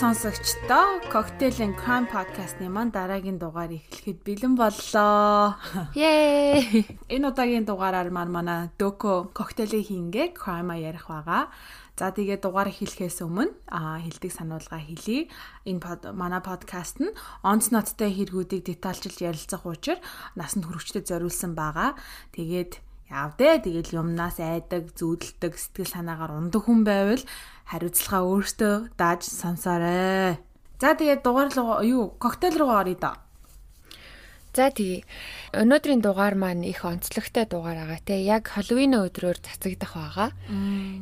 сонсогчдоо Cocktail and Crime podcast-ны маань дараагийн дугаар эхлэхэд бэлэн боллоо. Yay! Энэ удаагийн дугаараар маань манай Дөко коктейлийг хийнгээ crime ярих байгаа. За тэгээ дугаар хэлэхээс өмнө аа хилдэг сануулга хэлье. Энэ манай подкаст нь онц ноттой хэрэгүүдийг детальчилж ярилцах учраа насанд хүрэгчдэд зориулсан байгаа. Тэгээд явдэ тэгэл юмнаас айдаг, зүүдэлдэг, сэтгэл санаагаар ундаг хүн байвал хариуцлагаа өөртөө дааж сонсоорой. За тэгээд дугаар руу юу коктейл руу оръё да. За тий. Өнөөдрийн дугаар маань их онцлогтой дугаар байгаа те. Яг Халлоуин өдрөөр цацагдах байгаа.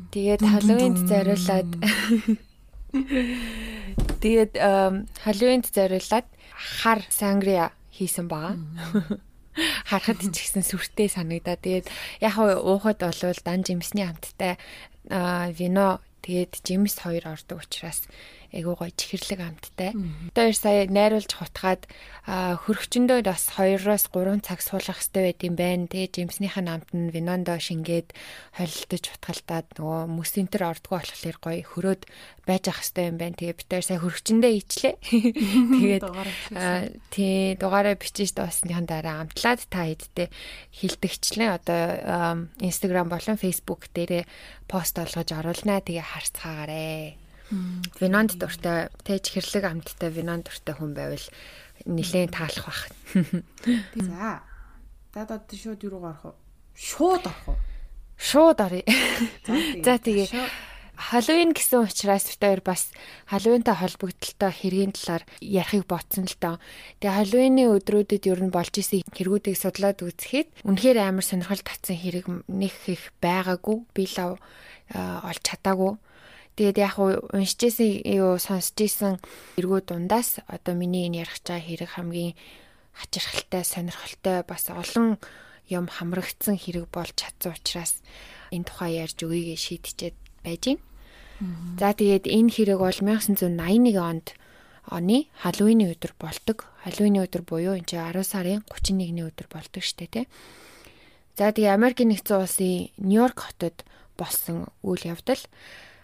Тэгээд Халлоуинд зориулаад Тэгээд Халлоуинд зориулаад хар сангрия хийсэн байгаа. Харахад ч ихсэн сүртэй санагдаа. Тэгээд яг уухад болвол дан жимсний хамттай вино Тэгээд Жимс хоёр ордог учраас айгуу гоё чихэрлэг амттай. Одоо сая найруулж хутгаад хөргчөндөө бас 2-оос 3 цаг суулгах хэрэгтэй байд юм байна. Тэгээ Жимснийхэн амт нь винондо шингээд холилдож хутгалтаад нөгөө мөсөнтөр ордгоо болохоор гоё хөрөөд байж ах хэрэгтэй юм байна. Тэгээ битээр сая хөргчөндөө ичлээ. Тэгээд тий дугаараа бичиж дуусныхан дараа амтлаад та хэдтэй хилдэгчлэн одоо Instagram болон Facebook дээрээ пост олгож оруулнаа. Тэгээ харцгаагаарэ. Винонд дуртай, тэж хэрлэг амттай винонд дуртай хүн байвал нилээн таалах бах. За. Дадад шууд юу орох вэ? Шууд орох уу? Шууд оръё. За тэгээ Халлоуин гэсэн учраас битээр бас Халлоуинтай холбогдлолтой хэргийн талаар ярихыг ботсон л доо. Тэгээ Халлоуины өдрүүдэд ер нь болж исэн хэрэгүүдийг судлаад үзэхэд үнэхээр амар сонирхол татсан хэрэг нэг их байгаагүй. Би лав олж чадаагүй. Тэгээд яг уншиж исэн юу сонсч исэн эргүү дундаас одоо миний энэ ярих чаа хэрэг хамгийн хачирхалтай, сонирхолтой бас олон юм хамрагдсан хэрэг болж чадсан учраас энэ тухай ярьж өгье гэж шийдчихэд байж байна. За тэгээд энэ хэрэг бол 1981 онд оны Халлоуины өдөр бол ตก. Халлоуины өдөр буюу энэ 10 сарын 31-ний өдөр бол ตก штэ тий. За тэгээ Америкийн нэгдсэн улсын Нью-Йорк хотод болсон үйл явдал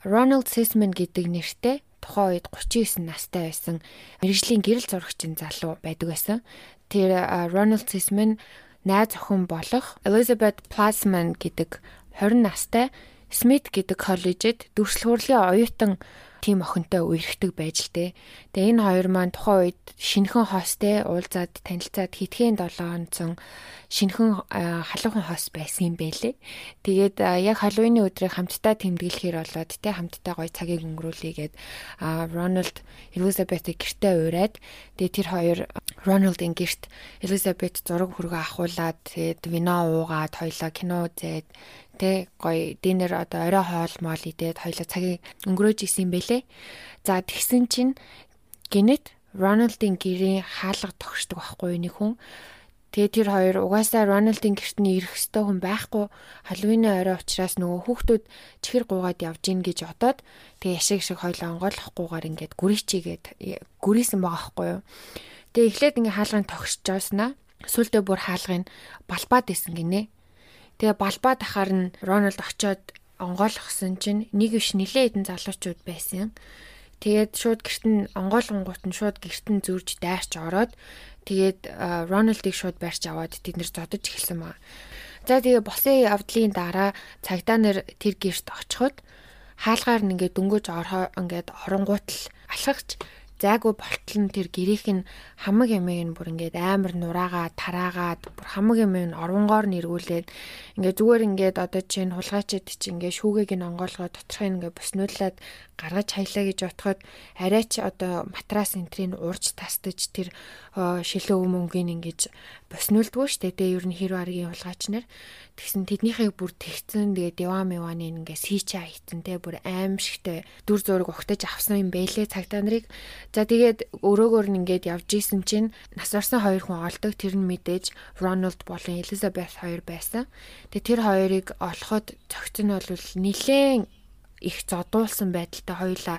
Ronald Sisman гэдэг нэртэй тухайн үед 39 настай байсан мэрэгжлийн гэрэл зурагчин залуу байдаг байсан. Тэр Ronald Sisman найз охин болох Elizabeth Plasman гэдэг 20 настай Смит гэдэг коллежид дүрслэл хурлын оюутан тийм охинтой үерхдэг байж л дээ. Тэгээ энэ хоёр маань тухайн үед шинхэн хостэй уулзаад танилцаад хитгэн 7 онцон шинхэн халуухан хос байсан юм бэлээ. Тэгээд яг халууны өдрийг хамтдаа тэмдэглэхээр болоод тэ хамтдаа гоё цагийг өнгөрүүлээгээд Рональд Элизабетийг гэртээ ураад тэгээд тэр хоёр Рональдын гэрт Элизабет зураг хүргээ ахуулаад тэгээд вино уугаад хоёлаа кино үзээд тэ гоё динер одоо орой хоол моол идээд хоёлаа цагийг өнгөрөөж исэн юм бэлээ. За тэгсэн чинь гинэт Рональдын гэрийн хаалга тогшдог байхгүй нэг хүн. Тэгээ тэр хоёр угаасаа Рональдын гэрт нь ирэх ёстой хүн байхгүй. Халууны орой учраас нөгөө хүүхдүүд чихэр гуугаад явж гин гэж бодоод тэгээ яшиг шиг хоёлоо онгойлохгүйгээр ингээд гүрийчигээд гүрийсэн байгаа байхгүй юу. Тэгээ эхлээд ингээ хаалгын тогшж жааснаа сүултээ бүр хаалгын балбаад исэн гинэ. Тэгээ балбаа дахаар нь Рональд очиод онгойлгосон чинь нэг биш нилээ хэдэн залуучууд байсан. Тэгээд шууд гэрт нь онгойлгонгууд нь шууд гэрт нь зүрж дайрч ороод тэгээд Рональдыг шууд барьж аваад тэд нэр зодож эхэлсэн маа. За тэгээ босын явдлын дараа цагдаа нар тэр гэрт очиход хаалгаар нь ингээд дөнгөж ороо ингээд оронгуутл алхагч зайгүй болтол нь тэр гэрийнх нь хамаг ямыг нь бүр ингээд амар нураагаа тараагаад бүр хамаг ямыг нь оронгоор нэргүүлээд ингээд зүгээр ингээд одоо чинь хулгайчид чинь ингээд шүүгээг нь онгоолгоо доторх нь ингээд буснуулаад гаргаж хаялаа гэж бодоход арай ч одоо матрас энтрийг уурж тастаж тэр шилүү мөнгөний ингэж боснуулдгүй штэ. Тэгээ ер нь хэр баргийн хулгайч нар тэгсэн тэднийхээ бүр тэгцэн тэгээ диван миваны ингээ сийчээ хийцэн те бүр аимшигтэй дүр зураг ухтаж авсан юм бэлээ цагтаа нарыг. За тэгээд өрөөгөр нь ингээд явж исэн чинь нас орсон хоёр хүн олдог тэр нь мэдээж Рональд болон Элизабет хоёр байсан. Тэгээ тэр хоёрыг олоход цогц нь бол нилээн их зодуулсан байдалтай хоёулаа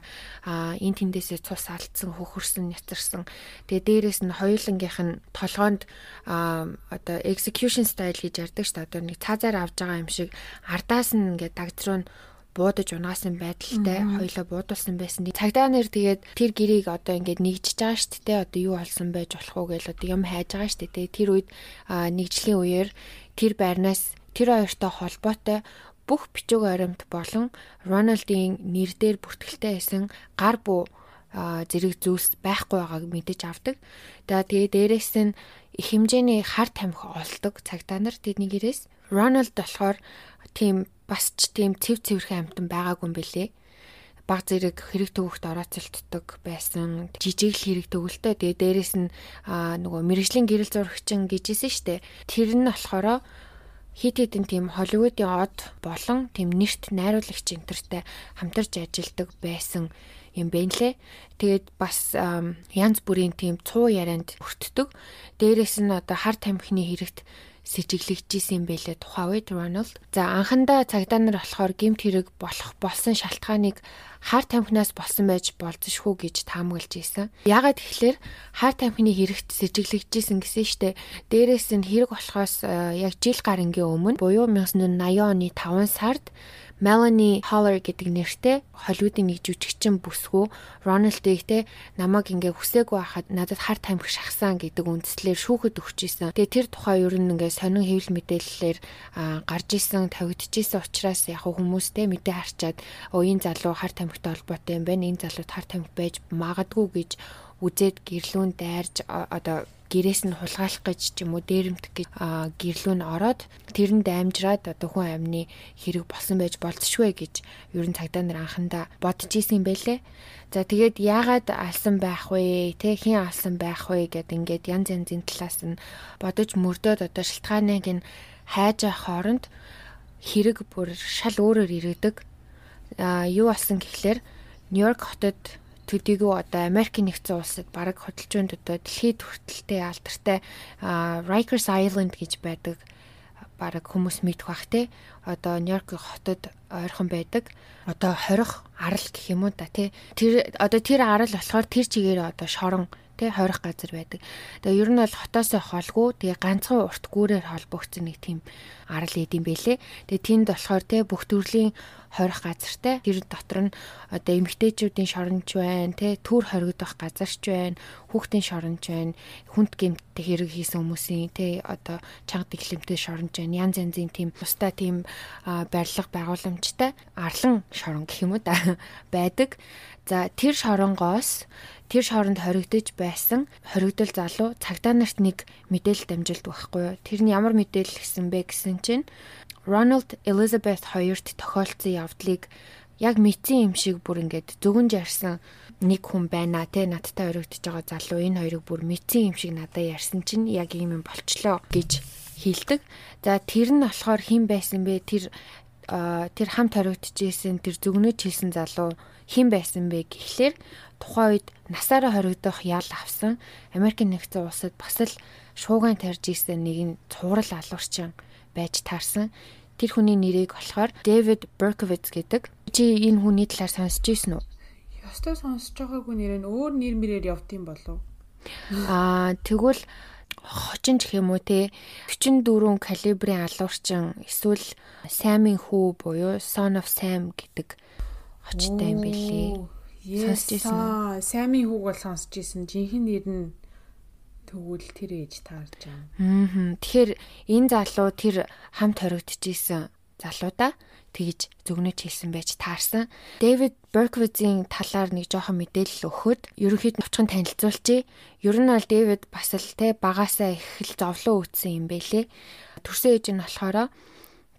энэ тэндээсээ цус алдсан хөхөрсөн нятарсан тэгээ дээрэс нь хоёулангийнх нь толгоонд одоо execution style гэж ярьдаг шүү дээ одоо нэг цаазаар авж байгаа юм шиг ардаас нь ингээд дагдруу нь буудаж унаасан байдалтай хоёлоо буудуулсан байсан. Цагдаа нар тэгээд тэр гэрийг одоо ингээд нэгжиж байгаа шүү дээ. Одоо юу болсон байж болох уу гэж одоо юм хайж байгаа шүү дээ. Тэр үед нэгжлийн үеэр тэр байрнаас тэр хоёртой холбоотой бүх бичиг баримт болон Рональдын нэр дээр бүртгэлтэй байсан гар буу зэрэг зүйлс байхгүй байгааг мэдэж авдаг. За тэгээ дээрэс нь их хэмжээний хар тамхи олдог цагдаа нар тэдний гэрээс Рональд болохоор тийм бас ч тийм цэв цэвэрхэн амтан байгаагүй юм бэлээ. Баг зэрэг хэрэг төвөгт орооцолтдог байсан. Жижиг л хэрэг төгөлтөө. Тэгээ дээрэс нь нөгөө мэрэгжлийн гэрэл зурагчин гэжсэн штэ. Тэр нь болохоор хит хитэн тийм Холливуудын од болон тийм нэрт найруулагч энтертэй хамтарч ажилладаг байсан юм байна лээ. Тэгээд бас янз бүрийн тийм цуу ярианд өртдөг. Дээрээс нь одоо хар тамхины хэрэгт сэжиглэгжсэн байлээ тухайн үед Рональд. За анхандаа цагдаа нар болохоор гемт хэрэг болох болсон шалтгааныг хар тамхинаас болсон байж болзошгүй гэж таамаглаж ийсэн. Яагаад тэгэхээр хар тамхины хэрэгт сэжиглэгжсэн гэсэн штэ. Дээрээс нь хэрэг болохоос яг жил гарангийн өмнө буюу 1980 оны 5 сард Melanie Haller гэдэг нэртэй Холливуудын нэг жүжигчин бүсгүй Рональдыг те намайг ингээ хүсээгүй байхад надад хар тамхи шахсан гэдэг үндслээр шүүхэд өгч исэн. Тэгээ тэр тухай ер нь ингээ сонин хэвлэл мэдээллээр гарч исэн тавигдчихсэн учраас яг хүмүүстэй мэдээ харчаад оо энэ залуу хар тамхитай холбоотой юм байна. Энэ залууд хар тамхи байж магадгүй гэж үзээд гэрлүүн дайрж одоо гэрээс нь хулгайлах гэж ч юм уу дээрэмдэх гэж гэрлүү нь ороод тэрэнд амжираад одоо хүн амны хэрэг болсон байж болцшгүй гэж ер нь цагдаа нар анхандаа бодож исэн юм байлээ. За тэгээд яагаад алсан байх вэ? Тэ хин алсан байх вэ гэд ингээд янз янзын талаас нь бодож мөрдөөд одоо шалтгааныг нь хайж авах хооронд хэрэг бүр шал өөрөөр ирээдэг. А юу болсон гэхлээр Нью-Йорк хотод төдийгүй одоо Америкийн нэгдсэн улсад бараг хөдөлгөөнд одоо дэлхийд хүртэлтэй алдартай Rikers Island гэж байдаг бараг хүмүүс мэдэх бах те. Одоо Нью-Йорк хотод ойрхон байдаг. Одоо хорих арал гэх юм уу да тий тэр одоо тэр арал болохоор тэр чигээр одоо шорон тий хорих газар байдаг. Тэгээ ер нь бол хотоос холгүй тэгээ ганцхан урт гүүрээр холбогдсон нэг тийм арал идэм бэлээ. Тэгээ тэнд болохоор тий бүх төрлийн хорих газартай тэр дотор нь одоо эмгтээчүүдийн шоронч байна тий төр хоригдох газарч байна хүүхдийн шоронч байна хүнд гэмттэй хэрэг хийсэн хүмүүсийн тий одоо чанга дэглэмтэй шоронч байна янз янзын тийм тусдаа тийм барилга байгууламжтай арлан шорон гэх юм уу да байдаг за тэр шоронгоос тэр шоронд хоригдож байсан хоригдол залуу цагдаа нарт нэг мэдээлэл дамжилт байхгүй юу. Тэр нь ямар мэдээлэл гэсэн бэ гэсэн чинь Ronald Elizabeth хоёрт тохиолдсон явдлыг яг мэдсэн юм шиг бүр ингээд зөвгөн жарсан нэг хүн байна те надтай хоригдож байгаа залуу энэ хоёрыг бүр мэдсэн юм шиг надад ярьсан чинь яг юм юм болчлоо гэж хэлдэг. За тэр нь болохоор хэн байсан бэ? Тэр тэр хамт хоригдчихсэн тэр зөвгнөж хэлсэн залуу хэн байсан бэ гэхлээр тухайн үед насаараа хоригдох ял авсан Америкийн нэгдсэн улсад бас л шууган тарж исэн нэгэн цуврал алуурчин байж таарсан. Тэр хүний нэрийг болохоор Дэвид Берковиц гэдэг. Чи энэ хүний талаар сонсч ирсэн үү? Ёстой сонсож байгаагүй нэр нь өөр нэр мэрээр явд юм болов. Аа тэгвэл хочин ч юм уу те 44 калибрын алуурчин эсвэл Саймын хүү буюу Son of Sam гэдэг очтой юм билий. Сонсч ирсэн. Саймын хүүг бол сонсч ирсэн. Жинхэнэ нэр нь тэгвэл тэр ээж таарж байгаа. Аа. Тэгэхээр энэ залуу тэр хамт хоригдчихсэн залуудаа тэгж зөвгнөж хэлсэн байж таарсан. Дэвид Берковицийн талаар нэг жоохон мэдээлэл өгөхөд ерөнхийд новчхон танилцуулчээ. Ер нь бол Дэвид бас л те багасаа их л зовлон үүтсэн юм бэлээ. Төрсөн ээж нь болохоор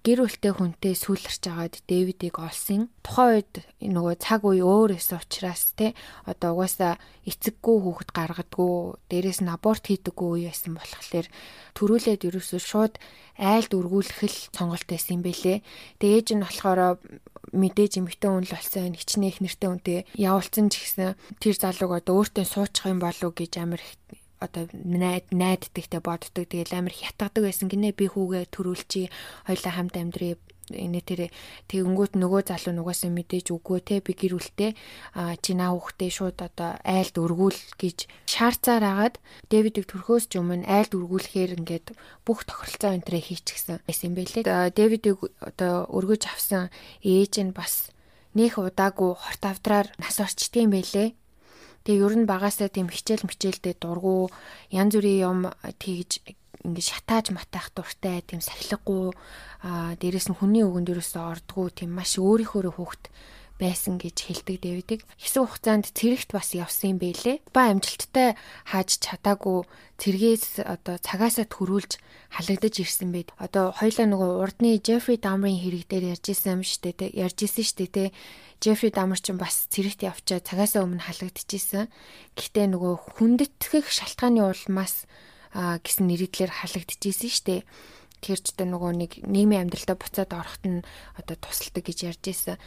гэр бүлтэй хүнтэй сүүлэрч агаад Дэвидийг олсон. Тухайн үед нөгөө цаг үе өөр эс учраас те одоо угаасаа эцэггүй хүүхэд гаргадгүй, дээрэс нь аборт хийдэггүй үе байсан болохоор төрүүлээд ерөөсөө шууд айлд үргүүлэх л сонголт байсан юм бэлээ. Тэгээ ээж нь болохоор мэдээж эмэгтэй хүн л болсон хичнээн их нэртэй хүнтэй явуулсан ч гэсэн тэр залууг одоо өөртөө суучих юм болов гэж амар одоо найд найддагтэй боддог. Тэгэл амар хятгадаг байсан гинэ би хүүгээ төрүүлчи хоёлаа хамт амьдрий энэ тэр тэгэнгүүт нөгөө залуу нугасаа мэдээж үгүй те би гэрүүлтэй чи наа хүүхдээ шууд одоо айлд өргүүл гэж шаарцаар агаад Дэвидийг төрхөөс ч өмнө айлд өргүүлэхээр ингээд бүх тохиролцоо өнтрээ хийчихсэн байсан байлээ. Дэвидийг одоо өргөж авсан ээж нь бас нөх удаагүй хорт авдраар нас орчдгийм байлээ. Тэгээ ер нь багасаа тийм хичээл мичээлдээ дургу янз бүрийн юм тэгж ингээд шатааж матаах дуртай тийм сахилгагүй дээрэс нь хүний өгөнд ерөөсөө ордгоо тийм маш өөрийнхөө хүүхд байсан гэж хэлдэг Дэвидик. Хэсэг хугацаанд цэрэгт бас явсан юм бэлээ. Ба амжилттай хааж чадаагүй цэргээс одоо цагаасаа төрүүлж халагдаж ирсэн байд. Одоо хоёлаа нөгөө урдны Джеффри Дамрын хэрэг дээр ярьж исэн юм шүү дээ. Ярьж исэн шүү дээ. Джеффри Дамр ч бас цэрэгт явчаа цагаасаа өмнө халагдчихсэн. Гэхдээ нөгөө хүндэтгэх шалтгааны улмаас гэсэн нэрийдлэр халагдчихсэн шүү дээ. Тэр ч одоо нөгөө нэг нийгмийн амьдралдаа буцаад орохт нь одоо тусалдаг гэж ярьж ирсэн.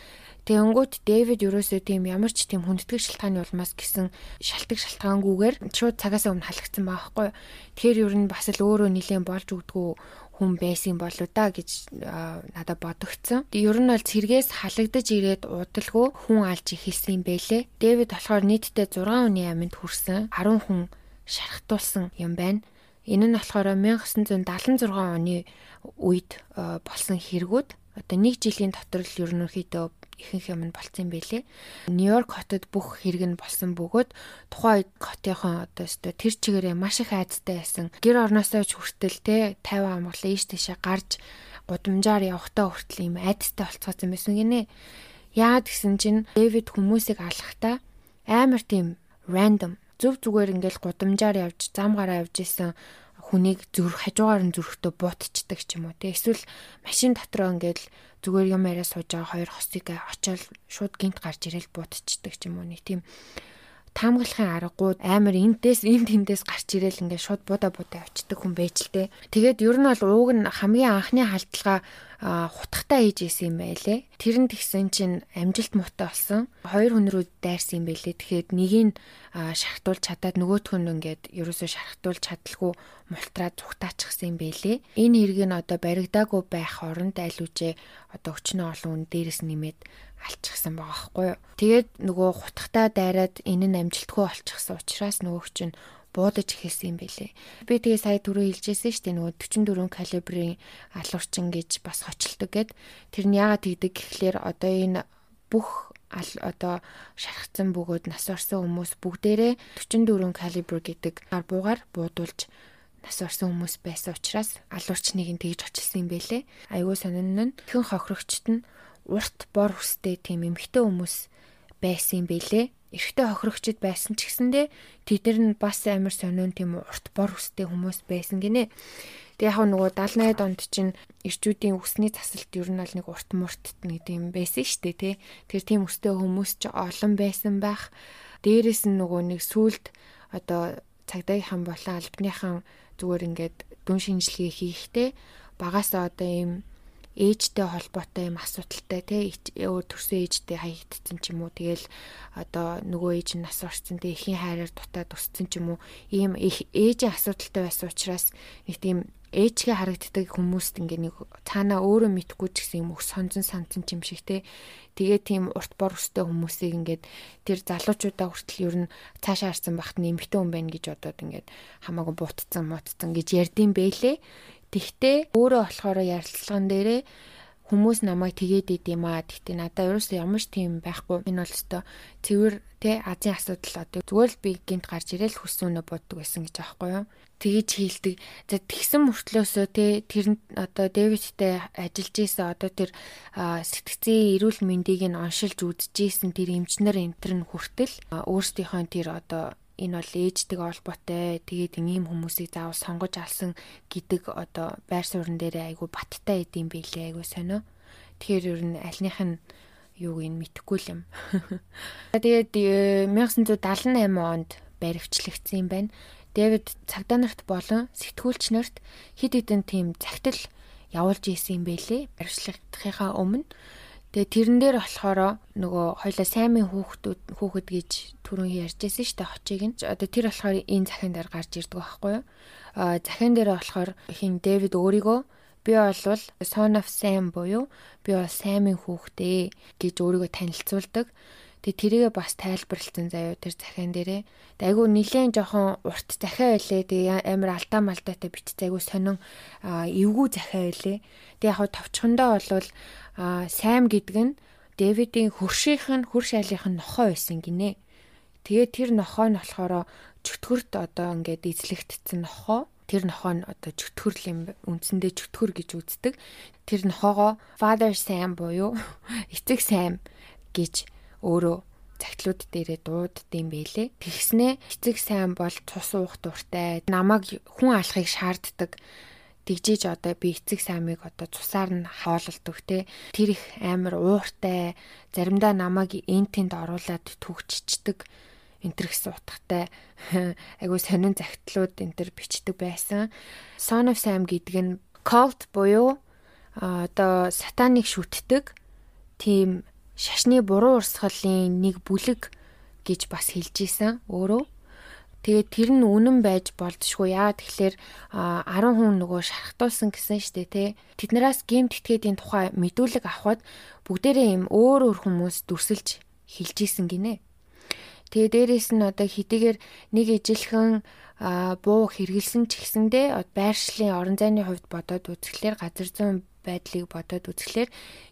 Тэгэнгүүт Дэвид ерөөсөө тийм ямар ч тийм хүндэтгэх шалтгааны улмаас гэсэн шалтгаан шалтгаангүйгээр шууд цагаас өмнө халагдсан байгаа байхгүй. Тэгэхээр ер нь бас л өөрөө нилээн болж өгдгүү хүн байсан болоо да гэж надад бодогдсон. Ер нь бол цэргээс халагдаж ирээд удалгүй хүн алж ихэлсэн юм бэлээ. Дэвид болохоор нийтдээ 6 хүний аминд хүрсэн 10 хүн шархтуулсан юм байна. Энэ нь болохоор 1976 оны үед болсон хэрэгүүд одоо нэг жилийн дотор л ерөнхийдөө ихэнх юм нь болцсон байлээ. Нью-Йорк хотод бүх хэрэг нь болсон бөгөөд тухайн хотынхон одоо өстө тэр чигээрээ маш их айдтай байсан. Гэр орноосоо ч хүртэл те 50 амгалан ийш тийшээ гарч гудамжаар явахтаа хүртэл юм айдтай болцоосон байсан гинэ. Яагаад гэсэн чинь Дэвид хүмүүсийг алхахтаа амар тийм random зөв зүгээр ингээл гудамжаар явж зам гараа явж исэн хүнийг зүрх хажуугаар нь зүрхтөө буутчихдаг ч юм уу те эсвэл машин дотроо ингээл зүгээр юм яриа сууж байгаа хоёр хосыг очиод шууд гинт гарч ирээл буутчихдаг ч юм уу нэг тийм таамаглахын аргагүй амар энтэс энд тэндээс гарч ирээл ингээд шууд буда буда очдөг хүн байж л те. Тэгээд ер нь бол ууг нь хамгийн анхны халдлагаа хутгахтаа хийж исэн юм байлээ. Тэр нь тэгсэн чинь амжилт муутай болсон. Хоёр хүн рүү дайрсан юм байлээ. Тэгэхээр нэгийг шахтуулж чадаад нөгөөх нь ингээд ерөөсөө шахтуулж чадалгүй мултраад зүгтаачихсан юм байлээ. Энэ хэрэг нь одоо баригдаагүй байх оронд аль үжээ одоо өчнөө олон хүн дээрээс нэмээд алчихсан байгаа байхгүй юу. Тэгээд нөгөө хутгатаа дайраад энэ нь амжилтгүй олчихсан учраас нөгөөх чинь буудаж эхэлсэн юм байлээ. Би тэгээ сая түрүү хэлжсэн шүү дээ нөгөө 44 калибрын алуурчин гэж бас хочилдог гэд. Тэр нь яагаад тэгдэг гэхлээр одоо энэ бүх одоо шархацсан бөгөөд нас орсон хүмүүс бүгдээрээ 44 калибр гэдэг гар буугаар буудуулж нас орсон хүмүүс байсан учраас алуурчныг нь тэгж очилсан юм байлээ. Айгуу сонин нь хэн хохирогчт нь урт бор хүстэй тийм эмхтэй хүмүүс байсан юм бэлээ. Эрэгтэй хохирогчд байсан ч гэсэндээ тэдэр нь бас амар сонион тийм урт бор хүстэй хүмүүс байсан гинэ. Тэг яг нөгөө 70-80 донд чинь ирчүүдийн үсний засалт ер нь бол нэг урт мурт нэг тийм байсан шүү дээ тий. Тэр тийм өстэй хүмүүс ч олон байсан байх. Дээрээс нь нөгөө нэг сүлд одоо цагдаагийнхан болон албаныхан зүгээр ингээд дүн шинжилгээ хийхдээ багасаа одоо ийм ээжтэй холбоотой юм асуудалтай тий төрсөн ээжтэй хаягдсан ч юм уу. Тэгэл одоо нөгөө ээж нь нас орсон тий эхийн хайраар дутаад өссөн ч юм уу. Ийм ээжийн асуудалтай байсан учраас нэг тийм ээжгээ харагддаг хүмүүст ингээ нэг цаанаа өөрөө мэдгүй ч гэсэн юм өх сонзон санцсан юм шиг те. Тэгээ тийм урт бор өстэй хүмүүсийг ингээд тэр залуучуудаа хүртэл ер нь цаашаа харсан багт нэмэгтэй хүн байна гэж бодоод ингээд хамаагүй буутцсан муутцсан гэж ярдсан бэлээ Тэгтээ өөрөө болохоор ярилцлаган дээрээ хүмүүс намайг тэгээд идэм аа. Тэгтээ надад ерөөсөө ямар ч тийм байхгүй. Энэ бол өстой цэвэр тэ азийн асуудал одоо зүгээр л би гинт гарч ирээл хүсүүнэ боддог байсан гэж аахгүй юу. Тэгэж хийлдэг. За тэгсэн мөртлөөсөө тэ тэр одоо Дэвидтэй ажиллаж исэн одоо тэр сэтгцийн эрүүл мэндийг нь оншилж үзэж исэн тэр эмчнэр энтер нь хүртэл өөрсдийнхөө тэр одоо энэ бол ээждэг олбоотой тэгээд ийм хүмүүсийг заавал сонгож алсан гэдэг одоо байр суурин дээр айгу баттай идэм билээ айгу сонио. Тэгэхээр ер нь альных нь юуг нь мэдэхгүй л юм. Тэгээд 1978 э, онд баривчлагдсан юм байна. Дэвид цагдаа нарт болон сэтгүүлч нарт хид хідэн тийм цагтл явуулж исэн юм бэлээ. Баривчлагдахынхаа өмнө Тэгээ тэрэн дээр болохоор нөгөө хоёлаа саймын хүүхдүүд хүүхэд гэж түрүүн ярьжсэн шүү дээ хочийг нь. Одоо тэр болохоор энэ захин дээр гарч ирдэг байхгүй юу? Аа захин дээр болохоор хин Дэвид өөрийгөө Би бол Son of Sam буюу би бол Sam-ийн хүүхдээ гэж өөрийгөө танилцуулдаг. Тэгээ тэрийгээ бас тайлбарлсан заяа тэр захиан дээрээ. Тэгээ айгу нилээн жоохон урт захиа байлээ. Тэгээ амар алдаа малдаатай бичсэн айгу сонин эвгүй захиа байлээ. Тэгээ яг товчхондоо бол Sam гэдэг нь Дэвидийн хөршийнх нь хөрш айлынх нь нохоо байсан гинэ. Тэгээ тэр нохоо нь болохоор чөтгөрт одоо ингээд эзлэгдсэн нохоо тэр нохоо нь одоо чөтгөрл юм үндсэндээ чөтгөр гэж үздэг. Тэр нохоогоо Father Sam буюу эцэг Sam гэж өөрөө цагтлууд дээрээ дууддсан байлээ. Тэгснээ эцэг Sam бол цус уух дуртай, намайг хүн алахыг шаарддаг тэгжиж одоо би эцэг саймыг одоо цусаар нь хаалалдаг те тэр их амар ууртай заримдаа намайг энтэнд оруулаад түгччдэг энтэр гэсэн утгатай айгу сонин загтлууд энтэр бичдэг байсан. Son of Sam гэдэг нь cult буюу одоо сатаныг шүтдэг тийм шашны буруу урсгалын нэг бүлэг гэж бас хэлж исэн өөрөө. Тэгээд тэр нь үнэн байж болдшгүй. Яа тэгэхээр 10 хүн нөгөө шархтуулсан гэсэн штэ тий. Тэднээс гемт этгээдийн тухай мэдүүлэг авахад бүгдээрээ юм өөр өөр хүмүүс дүрсэлж хэлж исэн гинэ. Тэгээ дээрэс нь одоо хэдийгээр нэг ижилхэн буу хэрэгэлсэн ч гэсэндээ байршлын орон зайны хувьд бодоод үзэхлээр газар зүүн байдлыг бодоод үзэхлээр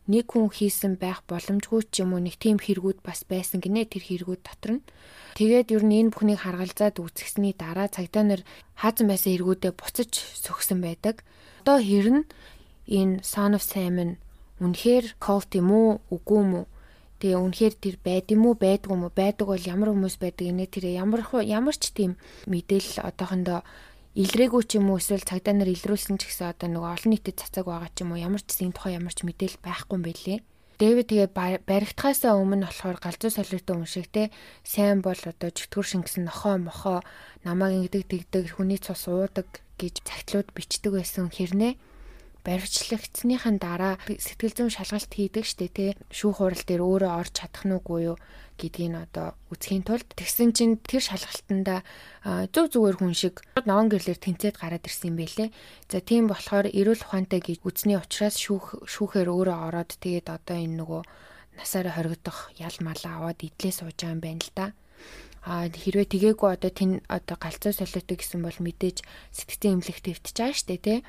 нэг хүн хийсэн байх боломжгүй ч юм уу нэг тийм хэрэгүүд бас байсан гинэ тэр хэрэгүүд дотор нь. Тэгээд ер нь энэ бүхнийг харгалзаад үзэсний дараа цагдаа нар хаазан байсан хэрэгүүдээ буцаж сөхсөн байдаг. Одоо хэрн энэ Son of Sam нь үнэхээр cult юм уу үгүй юм уу Тэгээ үнэхээр тэр байд юм уу байдгүй юм уу байдаг бол ямар хүмүүс байдаг инээ тэр ямар ямар ч тийм мэдээлэл одоохондоо илрээгүй ч юм уу эсвэл цагдаа нар илрүүлсэн ч гэсэн одоо нөгөө олон нийтэд цацаг байгаа ч юм уу ямар ч зин тухай ямар ч мэдээлэл байхгүй юм байлээ. Дэвид тэгээ баригдахаасаа өмнө болохоор галзуу солиотой хүн шиг те сайн бол одоо чөтгөр шингэсэн нохоо мохоо намааг ингэдэг тэгдэг хүний цус уудаг гэж цагтлууд бичдэг байсан хэрнээ баривчлагдсныхан дараа сэтгэл зүйн шалгалт хийдэг штэ тий шүүх хурал дээр өөрөө орж чадах нь үгүй юу гэдгийг одоо үзхийн тулд тэгсэн чинь тэр шалгалтанда зөв зүгээр хүн шиг ногоон гэрлэр тэнцээд гараад ирсэн юм байлээ. За тийм болохоор эрүүл ухаантай гэж үзний учраас шүүх шүүхээр өөрөө ороод тэгээд одоо энэ нөгөө насаараа хоригдох ял малаа аваад идлээ сууж байгаа юм байна л да. А хэрвээ тгээгүү одоо тэн одоо галзуу солиотой гэсэн бол мэдээж сэтгцэн эмнэлэгт өвтөж байгаа штэ тий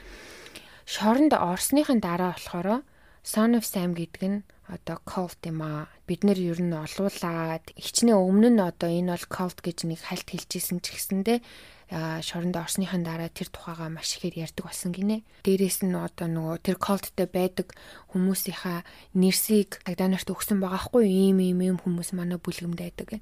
шоронд орсныхын дараа болохоор Son of Sam гэдэг нь одоо cult юм аа. Бид нэр ер нь олуулаад хичнээн өмнө нь одоо энэ бол cult гэж нэг хальт хэлжсэн ч гэсэндээ шоронд орсныхын дараа тэр тухайга маш ихээр ярьдаг болсон гинэ. Дээрээс нь одоо нөгөө тэр колттэй байдаг хүмүүсийнхаа нэрсийг цагдаа нарт өгсөн байгаа хгүй ийм ийм ийм хүмүүс манай бүлгэмд байдаг.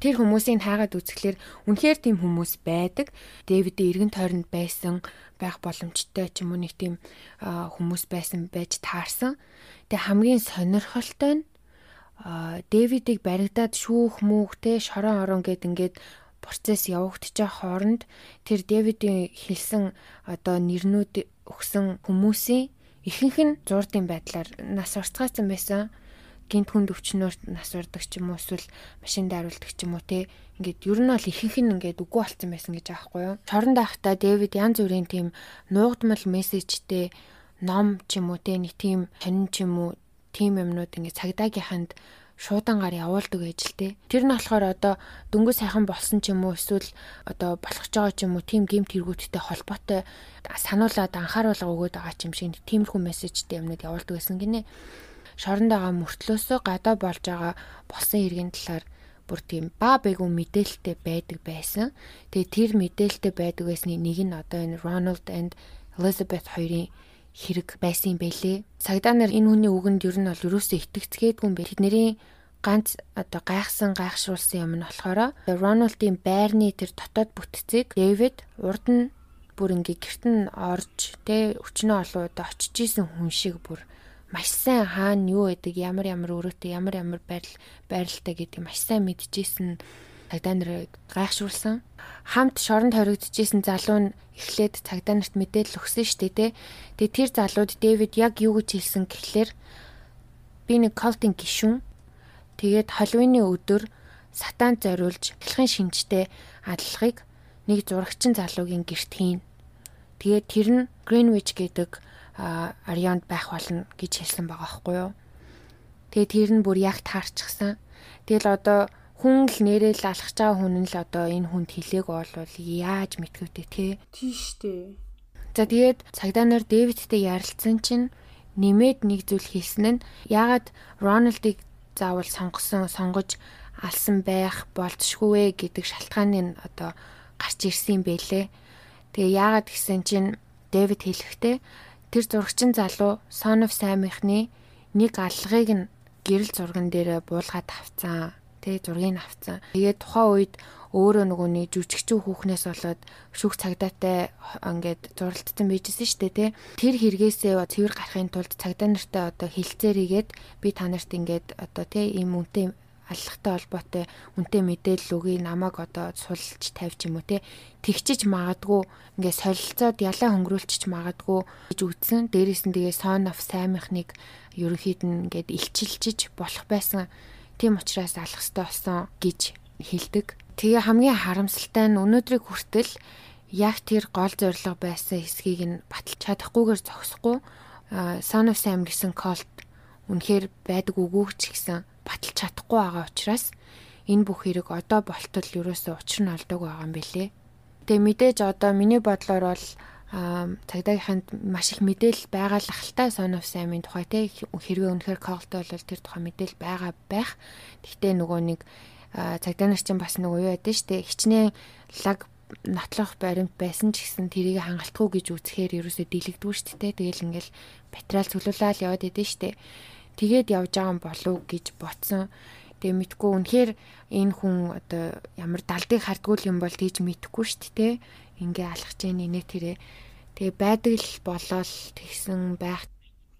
Тэр хүмүүсийг хаагаад үзэхлээр үнэхээр тийм хүмүүс байдаг. Дэвид эргэн тойронд байсан байх боломжтой ч юм уу нэг тийм хүмүүс байсан байж таарсан. Тэгээ хамгийн сонирхолтой нь Дэвидийг баригдаад шүүх те шорон орон гэд ингээд процесс явагдчих хооронд тэр Дэвидийн хэлсэн одоо нэрнүүд өгсөн хүмүүсийн ихэнх нь зурдын байдлаар нас урцгаасан байсан гинт хүнд өвчнөөр нас урдаг ч юм уу эсвэл машин дайруулдаг ч юм уу те ингээд ер нь бол ихэнх нь ингээд үгүй болцсон байсан гэж аахгүй юу. Чоронд байхдаа Дэвид янз бүрийн тийм нуугдмал мессежтэй ном ч юм уу те нэг тийм сонин ч юм уу тийм юмнууд ингээд цагдаагийнханд шуудангаар явуулдаг байж л те. Тэр нь болохоор одоо дөнгөж сайхан болсон ч юм уу эсвэл одоо болох ч байгаа ч юм уу тийм гемт хэрэгүүдтэй холбоотой сануулад анхааруулга өгöd байгаа ч юм шиг тиймэрхүү мессежтэй юмнууд явуулдаг байсан гинэ. Шоронд байгаа мөртлөөсөө гадаа болж байгаа болсон иргэн талаар бүр тийм ба бэгүү мэдээлэлтэй байдаг байсан. Тэгээ тэр мэдээлэлтэй байдаг байсны нэг нь одоо энэ Ronald and Elizabeth хоёрын хэрэг байсан юм бэлээ. Сагдаа нар энэ хүний үгэнд ер нь бол юусоо итгэцгээдгүй юм бэ. Тэдний ганц одоо гайхсан гайхшруулсан юм нь болохоор Рональдын байрны тэр дотоод бүтцийг Дэвид урд нь бүр ингээ герт нь орж тэ өчнөө олоод очиж исэн хүн шиг бүр маш сайн хаана юу байдаг ямар ямар өрөөтэй ямар ямар байрал байралтай гэдэг маш сайн мэдчихсэн цагдаа нарыг гайхшруулсан. Хамт шоронд хоригдчихсэн залуу нь эхлээд цагдаа нарт мэдээлэл өгсөн дээ, тэ. Тэгээ тэр залууд Дэвид яг юу гэж хэлсэн гэхлээр би нэг колтын гишүүн. Тэгээд Халлоуины өдөр сатан зориулж эхлэхэн шинжтэй адлахыг нэг зурагчин залуугийн гэрт хийн. Тэгээд тэр нь Greenwich гэдэг Арионд байх болно гэж хэлсэн байгаа байхгүй юу. Тэгээ тэр нь бүр яг таарчихсан. Тэгэл одоо хүн л нэрэл алхаж байгаа хүн нь л одоо энэ хүнд хилээг болвол яаж мэдгэвтэй те. Тийш дээ. За тэгээд цагдаа нар Дэвидтэй ярилцсан чинь нэмээд нэг зүйл хэлсэн нь яагаад Рональдыг заавал сонгосон сонгож алсан байх болцшгүй гэдэг шалтгааны нь одоо гарч ирсэн бэлээ. Тэгээ яагаад гэсэн чинь Дэвид хэлэхдээ тэр зурагчин залуу Son of Sam-ийнхны нэг алгыг нь гэрэл зурган дээр буулгаад авцсан тий зургийг авцсан. Тэгээд тухайн үед өөрөө нөгөө нэг жүжигчүү хүүхнээс болоод шүүх цагдаатай ингээд зурлагдсан байжсэн шүү дээ тий. Тэр хэрэгээсээ цэвэр гарахын тулд цагдаа нартай одоо хилцээрийгээд би та нарт ингээд одоо тий ийм үнтэй аллахтай холбоотой үнтэй мэдээлэл өгье намайг одоо сулж тавьж юм уу те тэгчиж магадгүй ингээ солилцоод ялаа хөнгөрүүлчих магадгүй гэж үтсэн дээрээс нь тэгээ сон оф саймихныг ерөнхийд нь ингээд илчилчиж болох байсан Тийм учраас алах ёстой болсон гэж хэлдэг. Тэгээ хамгийн харамсалтай нь өнөөдрийг хүртэл яг тэр гол зорилго байсан хэсгийг нь баталж чадахгүйгээр зогсохгүй Son of Sam гэсэн колт үнэхээр байдаг үгүй ч гэсэн баталж чадахгүй байгаа учраас энэ бүх хэрэг одоо болтол ерөөсөө учир нь олдог байгаа юм билэ. Тэгээ мэдээж одоо миний бодлоор бол цагдаагийнханд маш их мэдээлэл байгаа л ахaltaа сонов саймын тухай те хэрвээ үнэхээр коглтой бол тэр тухай мэдээлэл байгаа байх. Гэхдээ нөгөө нэг цагдаа нар чинь бас нөгөө юу ядэн штэ хичнээн лаг нотлох баримт байсан ч гэсэн тэрийг хангалтгүй гэж үзэхээр ерөөсөө дийлэгдгүй штэ те тэгэл ингээл материал цөлүүлээд яваад идэв штэ. Тэгээд явж байгаа юм болов гэж ботсон. Тэгээ мэдгүй үнэхээр энэ хүн одоо ямар далдыг хардгуул юм бол тийж мэдхгүй штэ те ингээ алхаж яах нэ тэрэ тэгээ байдаг л болол тэгсэн байх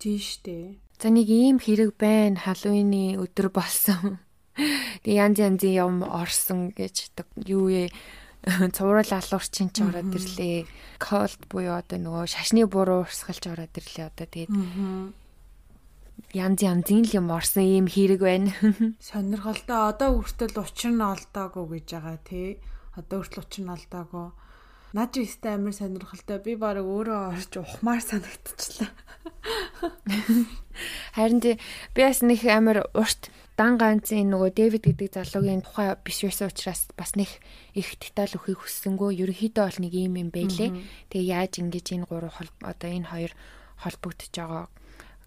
тийш дээ. За нэг ийм хэрэг байна халууны өдөр болсон. Тэгээ янз янзын юм орсон гэж юу ээ цуврал алуурчин ч ороод ирлээ. Cold буюу одоо нөгөө шашны буруу урсгалж ороод ирлээ одоо тэгээд янз янзын л юм орсон ийм хэрэг байна. Сонирхолтой одоо хүртэл учир нь олдоогүй гэж байгаа тий. Одоо хүртэл учир нь олдоогүй Наад чи өстэй амар сонирхолтой. Би бараг өөрөө орж ухмаар санагдчихлаа. Харин тий би бас нэг амар урт дан ганцын нөгөө Дэвид гэдэг залуугийн тухай биш байсан учраас бас нэг их деталь өгөхийг хүссэнгөө ерөнхийдөө бол нэг юм юм байлээ. Тэгээ яаж ингэж энэ гурав одоо энэ хоёр холбогдож байгаа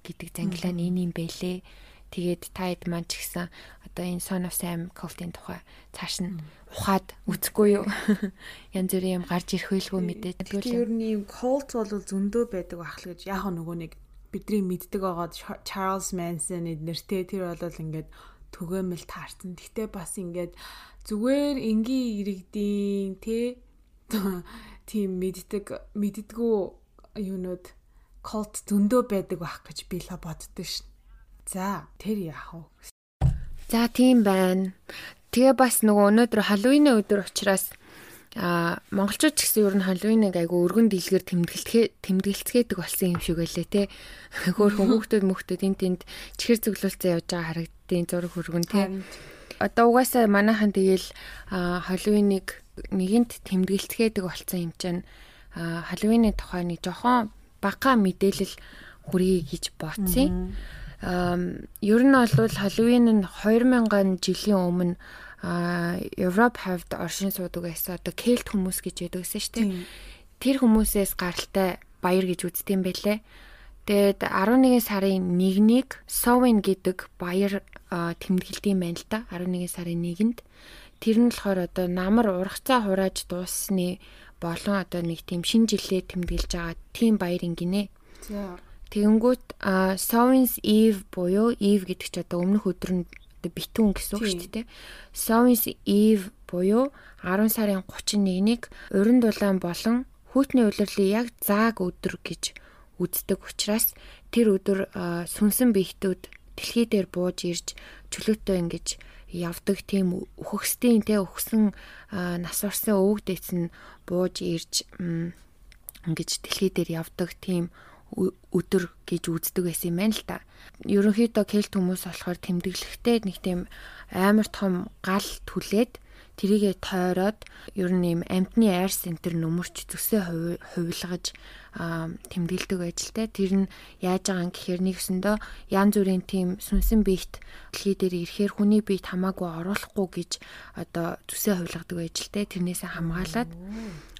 гэдэг зангилаа нь энэ юм байлээ. Тэгээд та хэд маань ч гэсэн одоо энэ Son of Sam Colt-ийн тухай цааш нь ухаад үзэхгүй юу. Янз бүрийн юм гарч ирэх байлгүй мэдээж. Тэгэхээр ер нь ийм Colt бол зөндөө байдаг ахл гэж яг нөгөө нэг бидний мэддэг байгаа Charles Manson эднэртэй тэр бол ингээд төгөөмөл таарсан. Гэхдээ бас ингээд зүгээр энгийн иргэдийн тэ тийм мэддэг мэддгүү юунууд Colt зөндөө байдаг байх гэж би л боддоо шин. За, тэр яах вэ? За, тийм байна. Тэгээ бас нөгөө өнөөдөр Халлоуины өдөр учраас а монголчууд ч гэсэн ер нь Халлоуиныг айгу өргөн дийлгэр тэмдэглэхээ тэмдэглэцгээдэг болсон юм шиг байлээ те. Хөөхөн хүүхдүүд мөхтөд энэ тэнд чихэр зөвлөлцөө явж байгаа харагдтiin зураг хөргөн те. Одоо угаасаа манайхан тэгэл Халлоуиныг нэгэнт тэмдэглэцгээдэг болсон юм чинь Халлоуины тухай нэг жохон бага мэдээлэл хүргэе гэж бодсон ер нь бол Halloween нь 2000 жилийн өмнө Европ хавьд оршин суудаг байсан одоо кельт хүмүүс гэж яддаг гэсэн шүү дээ. Тэр хүмүүсээс гаралтай баяр гэж үздэг юм байлээ. Тэгээд 11 сарын 1-нийг Sowen гэдэг баяр тэмдэглэдэг юм байна л да. 11 сарын 1-нд. Тэр нь болохоор одоо намар ургацаа хурааж дууссны болон одоо нэг тийм шинэ жилээ тэмдэглэж байгаа тийм баяр ингэнэ. За Тэгэнгүүт Sowens Eve буюу Eve гэдэг чи одоо өмнөх өдөр нь битүүн гэсэн үг шүү дээ. Sowens Eve буюу 10 сарын 31-нийг уран дулаан болон хүйтний улирлын яг зааг өдөр гэж үздэг учраас тэр өдөр сүнсэн биетүүд дэлхий дээр бууж ирж чөлөөтэй ингэж явдаг тийм үхгсдийн те өгсөн нас орсон өвөг дэц нь бууж ирж ингэж дэлхий дээр явдаг тийм өдөр гэж үздэг байсан юм байна л да. Ерөнхийдөө кельт хүмүүс болохоор тэмдэглэхдээ нэг тийм амар том гал түлээд тэрийгэ тойроод ер нь юм амтны айр центр нөмөрч зүсээ хувилгаж тэмдэглэдэг те тэр нь яаж байгаа юм гэхээр нэгсэндөө янз бүрийн тийм сүнсэн биет дэлхий дээр ирэхээр хүний биет хамаагүй оруулахгүй гэж одоо зүсээ хувилгадаг те тэрнээсээ хамгаалаад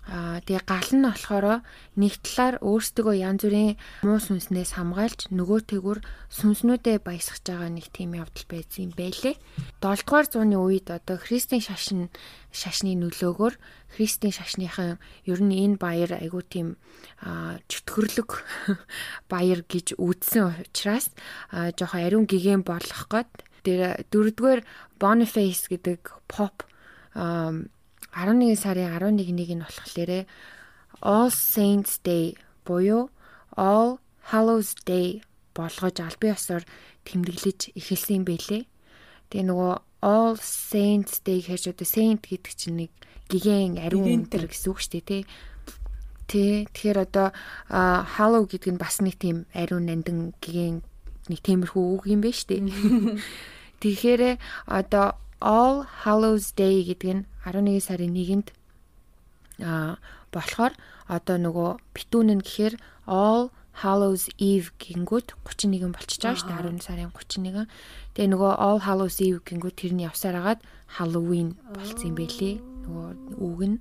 Аа тэгээ гал нь болохоор нэг талаар өөрсдөө янз бүрийн муу сүнснээс хамгаалж нөгөө тэгүр сүнснүүдээ баясгаж байгаа нэг тийм явдал байсан юм байлээ. 7 дугаар зууны үед одоо христийн шашин шашны нөлөөгөөр христийн шашныхан ер нь энэ баяр айгуу тийм чөтгөрлөг баяр гэж үзсэн учраас жоохон ариун гигэн болох гээд тэр дөрөвдүгээр Boniface гэдэг pop 11 сарын 11-ийг нь болохоор All Saints Day буюу All Hallows Day болгож албан ёсоор тэмдэглэж эхэлсэн юм бэлээ. Тэгээ нөгөө All Saints Day гэж одоо Saint гэдэг чинь нэг гигэн ариун өндөр гэсэн үг шүү дээ тий. Тий. Тэгэхээр одоо Hallow гэдэг нь бас нэг тийм ариун нандин гигэн нэг тиймэрхүү үг юм байна шүү дээ. Тэгэхээр одоо All Hallows Day гэдэг нь 11 сарын 1-нд а болохоор одоо нөгөө битүүн нь гэхээр All Hallows Eve гингүүд 31 болчихж байгаа шүү дээ 11 сарын 31. Тэгээ нөгөө All Hallows Eve гингүүд тэрний явсаар агаад Halloween болцсон юм бэлээ. Нөгөө үг нь.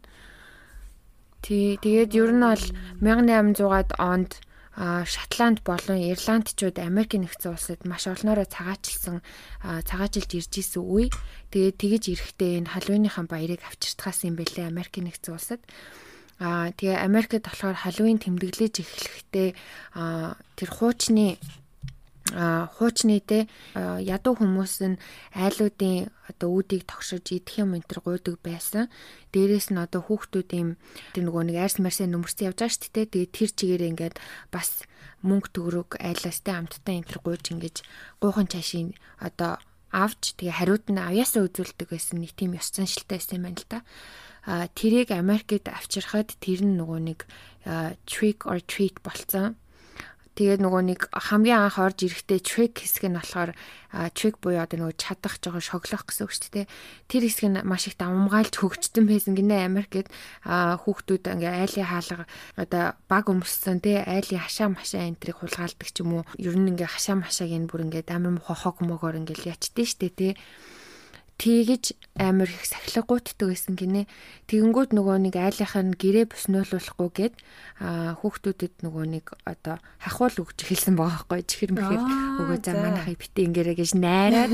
Тий, тэгээд ер нь бол 1800-аад онд Шотланд болон Ирландчууд Америк нэгдсэн улсад маш олноороо цагаачилсан цагаачилж ирж исэн үе. Тэгээд тэгэж ирэхдээ энэ халууныхаа баярыг авчиртгаас юм бэлээ Америк нэгдсэн улсад. Аа тэгээ Америкт болохоор халуун тэмдэглэж эхлэхдээ тэр хуучны хуучны те ядуу хүмүүс нь айлуудын одоо үүдийг тогшиж идэх юм энэ төр гуйдаг байсан. Дээрээс нь одоо хүүхдүүд юм тэр нөгөө нэг айрс марсаа нөмөрсөн явж байгаа шүү дээ. Тэгээд тэр чигээр ингээд бас мөнгө төгрөг айлаас те амттай энэ төр гуйж ингэж гуйхан чашийн одоо авч тэгээ хариуд нь авьяасаа үзүүлдэг байсан нэг тийм ёс заншилтай байсан юм байна л да. А тэрийг Америкт авчирхад тэр нь нөгөө нэг trick or treat болцсон Тэгээд нөгөө нэг хамгийн анх орж ирэхдээ trick хэсэг нь болохоор trick буюу одоо нөгөө чадах жоохон шоглох гэсэн үг шүү дээ. Тэр хэсэг нь маш их давмгаалж хөгжтөн байсан гинэ Америкт хүүхдүүд ингээ айлын хаалга одоо баг өмссөн тий айлын хашаа машаа энтрийг хулгаалдаг ч юм уу. Ер нь ингээ хашаа машааг энэ бүр ингээ амар хохог могоор ингээл ячдээ шүү дээ тий тэгэж амар их сахилгуутдаг байсан гинэ. Тэгэнгүүт нөгөө нэг айлынхаа нь гэрээ бөснөөлүүлэхгүй гээд хүүхдүүдэд нөгөө нэг одоо хахуул өгч эхэлсэн байгаа байхгүй чихэр мэхэр өгөө за манайхыг битээ ингэрэ гэж найраад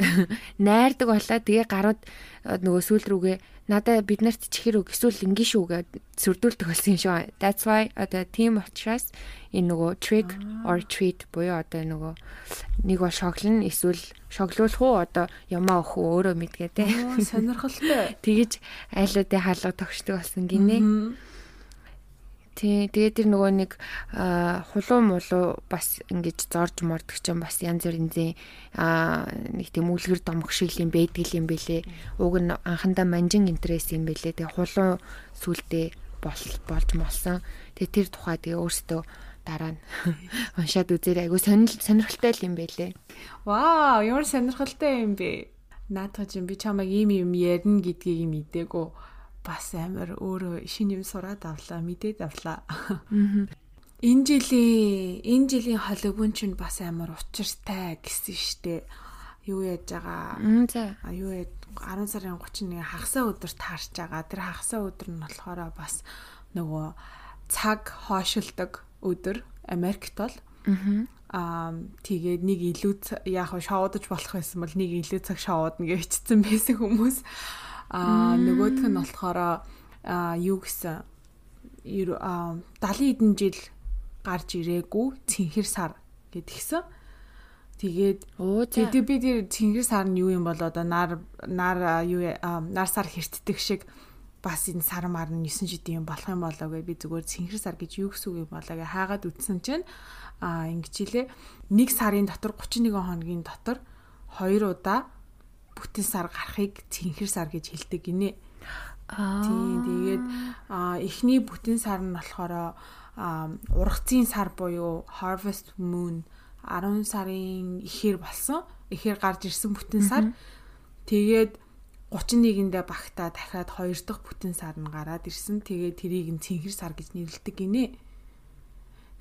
найрдаг болоо тэгээ гарууд нөгөө сүүл рүүгээ надаа бид нарт чихэр үг эсвэл ингийн шүү гэд сүрдүүлдэг болсон юм шүү. That's why одоо тийм учраас энэ нөгөө trick or treat буюу одоо нөгөө нэг бол шоглон эсвэл шоглуулах уу одоо ямаа өх өөрөө мэдгээ те. Сонирхолтой. Тэгэж айлуудын хаалга тогшдог болсон гинэ. Тий, тэгээд тэр нөгөө нэг хулуу мулуу бас ингэж зорж мордог ч юм бас янз бүрийн зэн нэг тийм үлгэр домох шиг юм байдаг юм бэлээ. Уг нь анхандаа манжин интерес юм бэлээ. Тэгээ хулуу бол болж молсон. Тэгээ тэр тухай тэгээ өөртөө дараа нь уншаад үзээрэй. Айгу сонирхолтой юм байлээ. Вау, ямар сонирхолтой юм бэ? Наадах юм би чамайг ийм юм ярина гэдгийг мэдээгүй бас амар өөрөө шин юм сураад авлаа, мэдээд авлаа. Энэ жилийн энэ жилийн холбоон чинь бас амар учиртай гэсэн штэ. Юу яаж байгаа? За. Юу яа 10 сарын 31 хагасаа өдөр таарч байгаа. Тэр хагасаа өдөр нь болохоор бас нөгөө цаг хойшилдог өдөр Америкт бол аа тэгээд нэг илүү яг шоудаж болох байсан бол нэг илүү цаг шоудна гэж бичсэн байсан хүмүүс. Аа нөгөөх нь болохоор аа юу гэсэн 70 хэдэн жил гарч ирээгүй цэнхэр сар гэдгийгсэн. Тэгээд тэгээд би тэр цэнхэр сар нь юу юм бол одоо нар нар юу нар сар хэртдэг шиг бас энэ сар мар нь 9 жилийн юм болох юм болоо гэж би зүгээр цэнхэр сар гэж юу гэсэн үг юм болоо гэж хаагаад үтсэн чинь а ингэж хэлээ нэг сарын дотор 31 хоногийн дотор хоёр удаа бүтэн сар гарахыг цэнхэр сар гэж хэлдэг гинэ. Аа. Тийм тэгээд эхний бүтэн сар нь болохоор ургацын сар буюу harvest moon 10 сарын ихэр болсон. Ихэр гарч ирсэн бүтэн сар. Тэгээд 31-ндээ багтаа дахиад 2 дахь бүтэн сар нь гараад ирсэн. Тэгээд тэрийг нь цэнхэр сар гэж нэрлэдэг гинэ.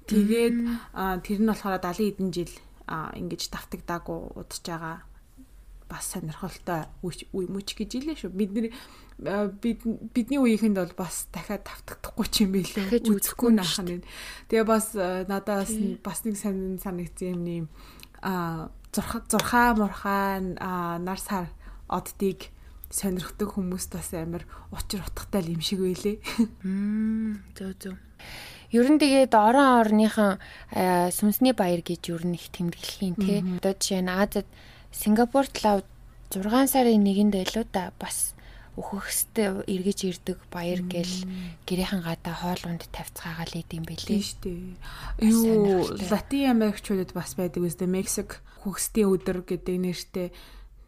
Тэгээд тэр нь болохоор 70 хэдэн жил ингэж давтагдаагүй удаж байгаа бас сонирхолтой үе мөч гэж хэлээ шүү. Бид нэр бид бидний үеийнхэнд бол бас дахиад тавтагдахгүй ч юм билээ. Үзэхгүй наах нь. Тэгээ бас надаас бас нэг сонин санагдсан юм нэм а зурхаа мурхаа нар сар оддыг сонирхдаг хүмүүст бас амар учир утгатай юм шиг байлээ. Мм зөө зөө. Ер нь тэгээд орон орныхан сүнсний баяр гэж ер нь их тэмдэглэхийн тий. Одоо жишээ нь Азад Сингапурт лав 6 сарын 1-нд байлуу да бас өөхөстэй эргэж ирдэг баяр гэл гэрийнхэн гадаа хоол унд тавьцгаагаал идэм бэлээ. Тийм шүү дээ. Юу Латин Америкчуудад бас байдаг үстэй. Мексик хөхсдийн өдөр гэдэг нэртэй.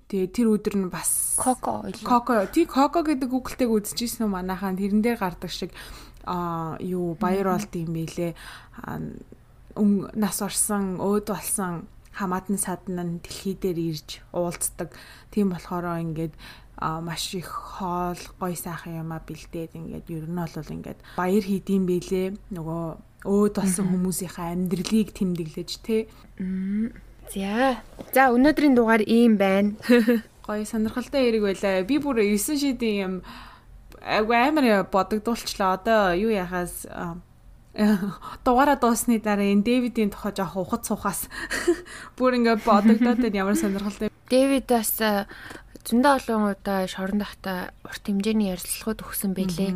Тэгээ тэр өдөр нь бас Коко Коко. Тий Коко гэдэг Google-тэйг үзчихсэн үү манайхаа тэрэн дээр гардаг шиг а юу баяр болд юм бэлээ нас орсон өөд болсон хамаатан садн нь дэлхий дээр ирж уулздаг тийм болохоор ингээд маш их хоол гой сайхан юмаа бэлдээд ингээд ер нь бол ингээд баяр хийдэм бэлээ нөгөө өөд болсон хүмүүсийнхээ амьдралыг тэмдэглэж тий За. За өнөөдрийн дугаар ийм байна. Гоё сонирхолтой хэрэг байлаа. Би бүр 9 шидийн юм айгу амар бодогдуулчлаа. Одоо юу яхаас дугаараа дуусны дараа энэ Дэвидийн тухай жоох ухад суухаас бүр ингээд бодогдоод байна ямар сонирхолтой. Дэвид бас зөндөө олон удаа шорон дахта урт хэмжээний ярилцлагууд өгсөн байлээ.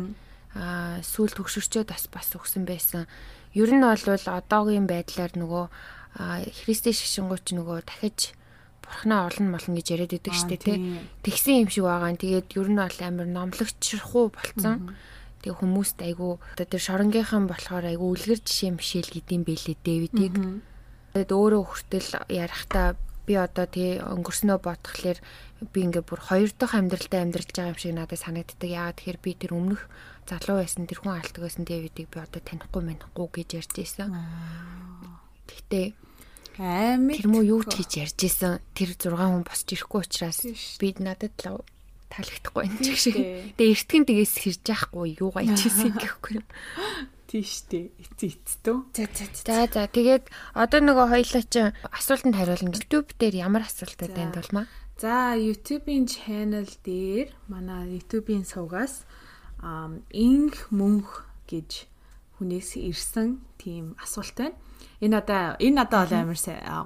Аа сүүл төгшөрчөөд бас бас өгсөн байсан. Ер нь бол одоогийн байдлаар нөгөө Христийн шишингууч нөгөө дахиж бурхнаа олон молно гэж яриад идэг штэ тий. Тэгсэн юм шиг байгаа. Тэгээд ер нь бол амар номлогчрахгүй болцсон. Тэгээ хүмүүст айгу одоо тэр шоронгийнхан болохоор айгу үлгэр жишээ мишэл гэдэм бэлээ Дэвидийг. Тэгээд өөрөө хүртэл ярахтаа би одоо тий өнгөрснөө бодхолоор би ингээ бүр хоёр дахь амьдралдаа амьдралж байгаа юм шиг надад санагддаг. Яагаад тэгэхээр би тэр өмнөх залуу байсан тэр хүн алтг байсан Дэвидийг би одоо танихгүй мэнихгүй гэж ярьж байсан. Гэхдээ Аймаг тэр муу юу ч хийж ярьж исэн. Тэр 6 хүн босч ирэхгүй учраас би надад л таалагдахгүй энэ ч шиг. Тэгээ эртгэн тгээс хэрж яахгүй юу гайж исэн гэхгүй. Тийш дээ. Эцээ эцтөө. За за за за тэгээд одоо нөгөө хоёлаа чи асуултанд хариулна. YouTube дээр ямар асуултууд байна болмаа? За YouTube-ийн channel дээр манай YouTube-ийн сувгаас инх мөнх гэж хүнээс ирсэн тийм асуулт байна. Энэ надаа энэ надаа бол амар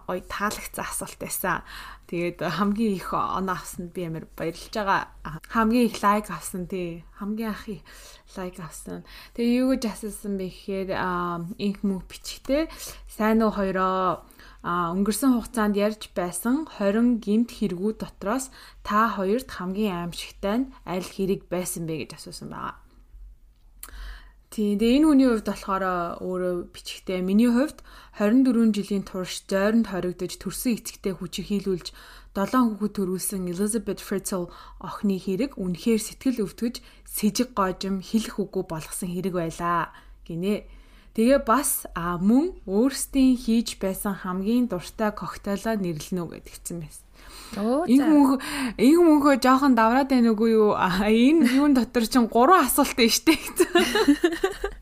гоё таалагдсан асуулт байсан. Тэгээд хамгийн их оноо авсанд би амар баярлж байгаа. Хамгийн их лайк авсан тий. Хамгийн их лайк авсан. Тэгээ юу гэж асуусан бэ гэхээр инх мөнх бичгтээ сайн уу хоёроо а өнгөрсөн хугацаанд ярьж байсан 20 гимт хэрэгүүд дотроос та хоёрт хамгийн аимшигтай нь аль хэрэг байсан бэ гэж асуусан байгаа. Тийм. Тэгээ энэ хүний хувьд болохоор өөрөө бичгтээ миний хувьд 24 жилийн турш зойронд хоригдож төрсөн эцэгтэй хүчирхийлүүлж 7 хүүхэд төрүүлсэн Elizabeth Fritzl охины хэрэг үнэхээр сэтгэл өвтгөж сэжиг гоожим хэлэх үгүй болгосон хэрэг байлаа гинэ. Тэгээ бас а мөн өөрсдийн хийж байсан хамгийн дуртай коктейлоо нэрлэнэ үү гэдгийгсэн байсан. Энэ мөнх энэ мөнхөө жоохон давраад байна үгүй юу? Энэ юун дотор чинь гурван асуулт байна штэ.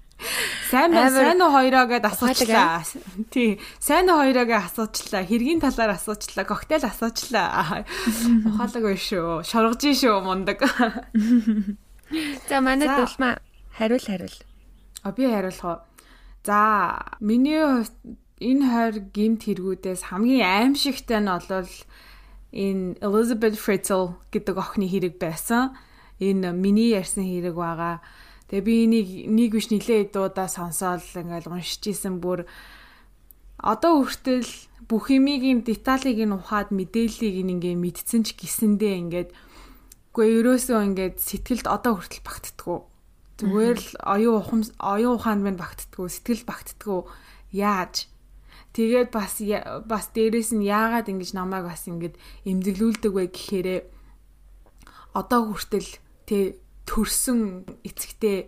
Сайн байна, сайн уу хоёроо гэд асуучлаа. Тий. Сайн уу хоёроо гэд асуучлаа. Хэргийн талаар асуучлаа. Коктейл асуучлаа. Ухаалаг шүү. Шоргож шүү мундаг. За манай дулмаа хариул хариул. А би хариулах уу? За, миний энэ хоёр гимт хэрэгүүдээс хамгийн аимшигтай нь бол энэ Elizabeth Fritzl гэдэг охины хэрэг байсан. Энэ миний ярьсан хэрэг байгаа. Тэгээ би энийг нэг биш нилээ дуудаа сонсоод ингээл уншиж исэн бүр одоо хүртэл бүх юмыг деталийг нь ухаад мэдээллийг ингээ мэдсэн ч гисэндээ ингээд үгүй ерөөсөө ингээд сэтгэлд одоо хүртэл багтдаггүй. Зүгээр л оюун ухам оюун ухаанд минь багтдаггүй, сэтгэл багтдаггүй. Яаж? Тэгээд бас бас дээрэс нь яагаад ингэж намайг бас ингэж эмзэглүүлдэг вэ гэхээр одоо хүртэл тэ төрсөн эцэгтэй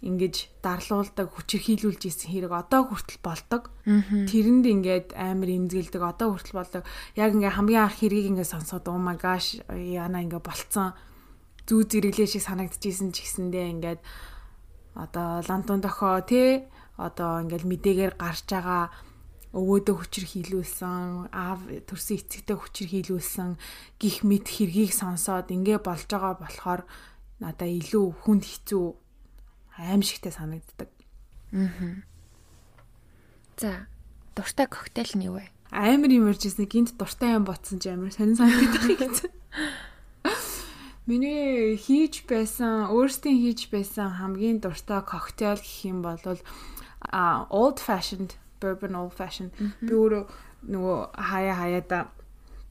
ингэж дарлуулдаг хүчирхийлүүлж исэн хэрэг одоо хүртэл болдог. Тэрэнд ингээд амар имзгэлдэг одоо хүртэл болдог. Яг ингээ хамгийн анх хэргийг ингээ сонсоод oh my gosh яна ингээ болцсон зүү зэрэглээ шиг санагдчихсэн ч гэсэндээ ингээд одоо лантун дохоо тий одоо ингээд мэдээгээр гарч байгаа өвөөдөө хүчээр хийлүүлсэн аав төрсөн эцэгтэй хүчээр хийлүүлсэн гих мэд хэргийг сонсоод ингээ болж байгаа болохоор надаа илүү хүнд хэцүү аимшигтай санагддаг. Аа. За, дуртай коктейл нь юу вэ? Амар юм ярьжсэн гинт дуртай юм ботсон ч амар сонин санагдах гэсэн. Миний хийж байсан, өөрсдийн хийж байсан хамгийн дуртай коктейл гэх юм бол а old fashioned bourbon old fashioned би өөрөө нөгөө хаяа хаяада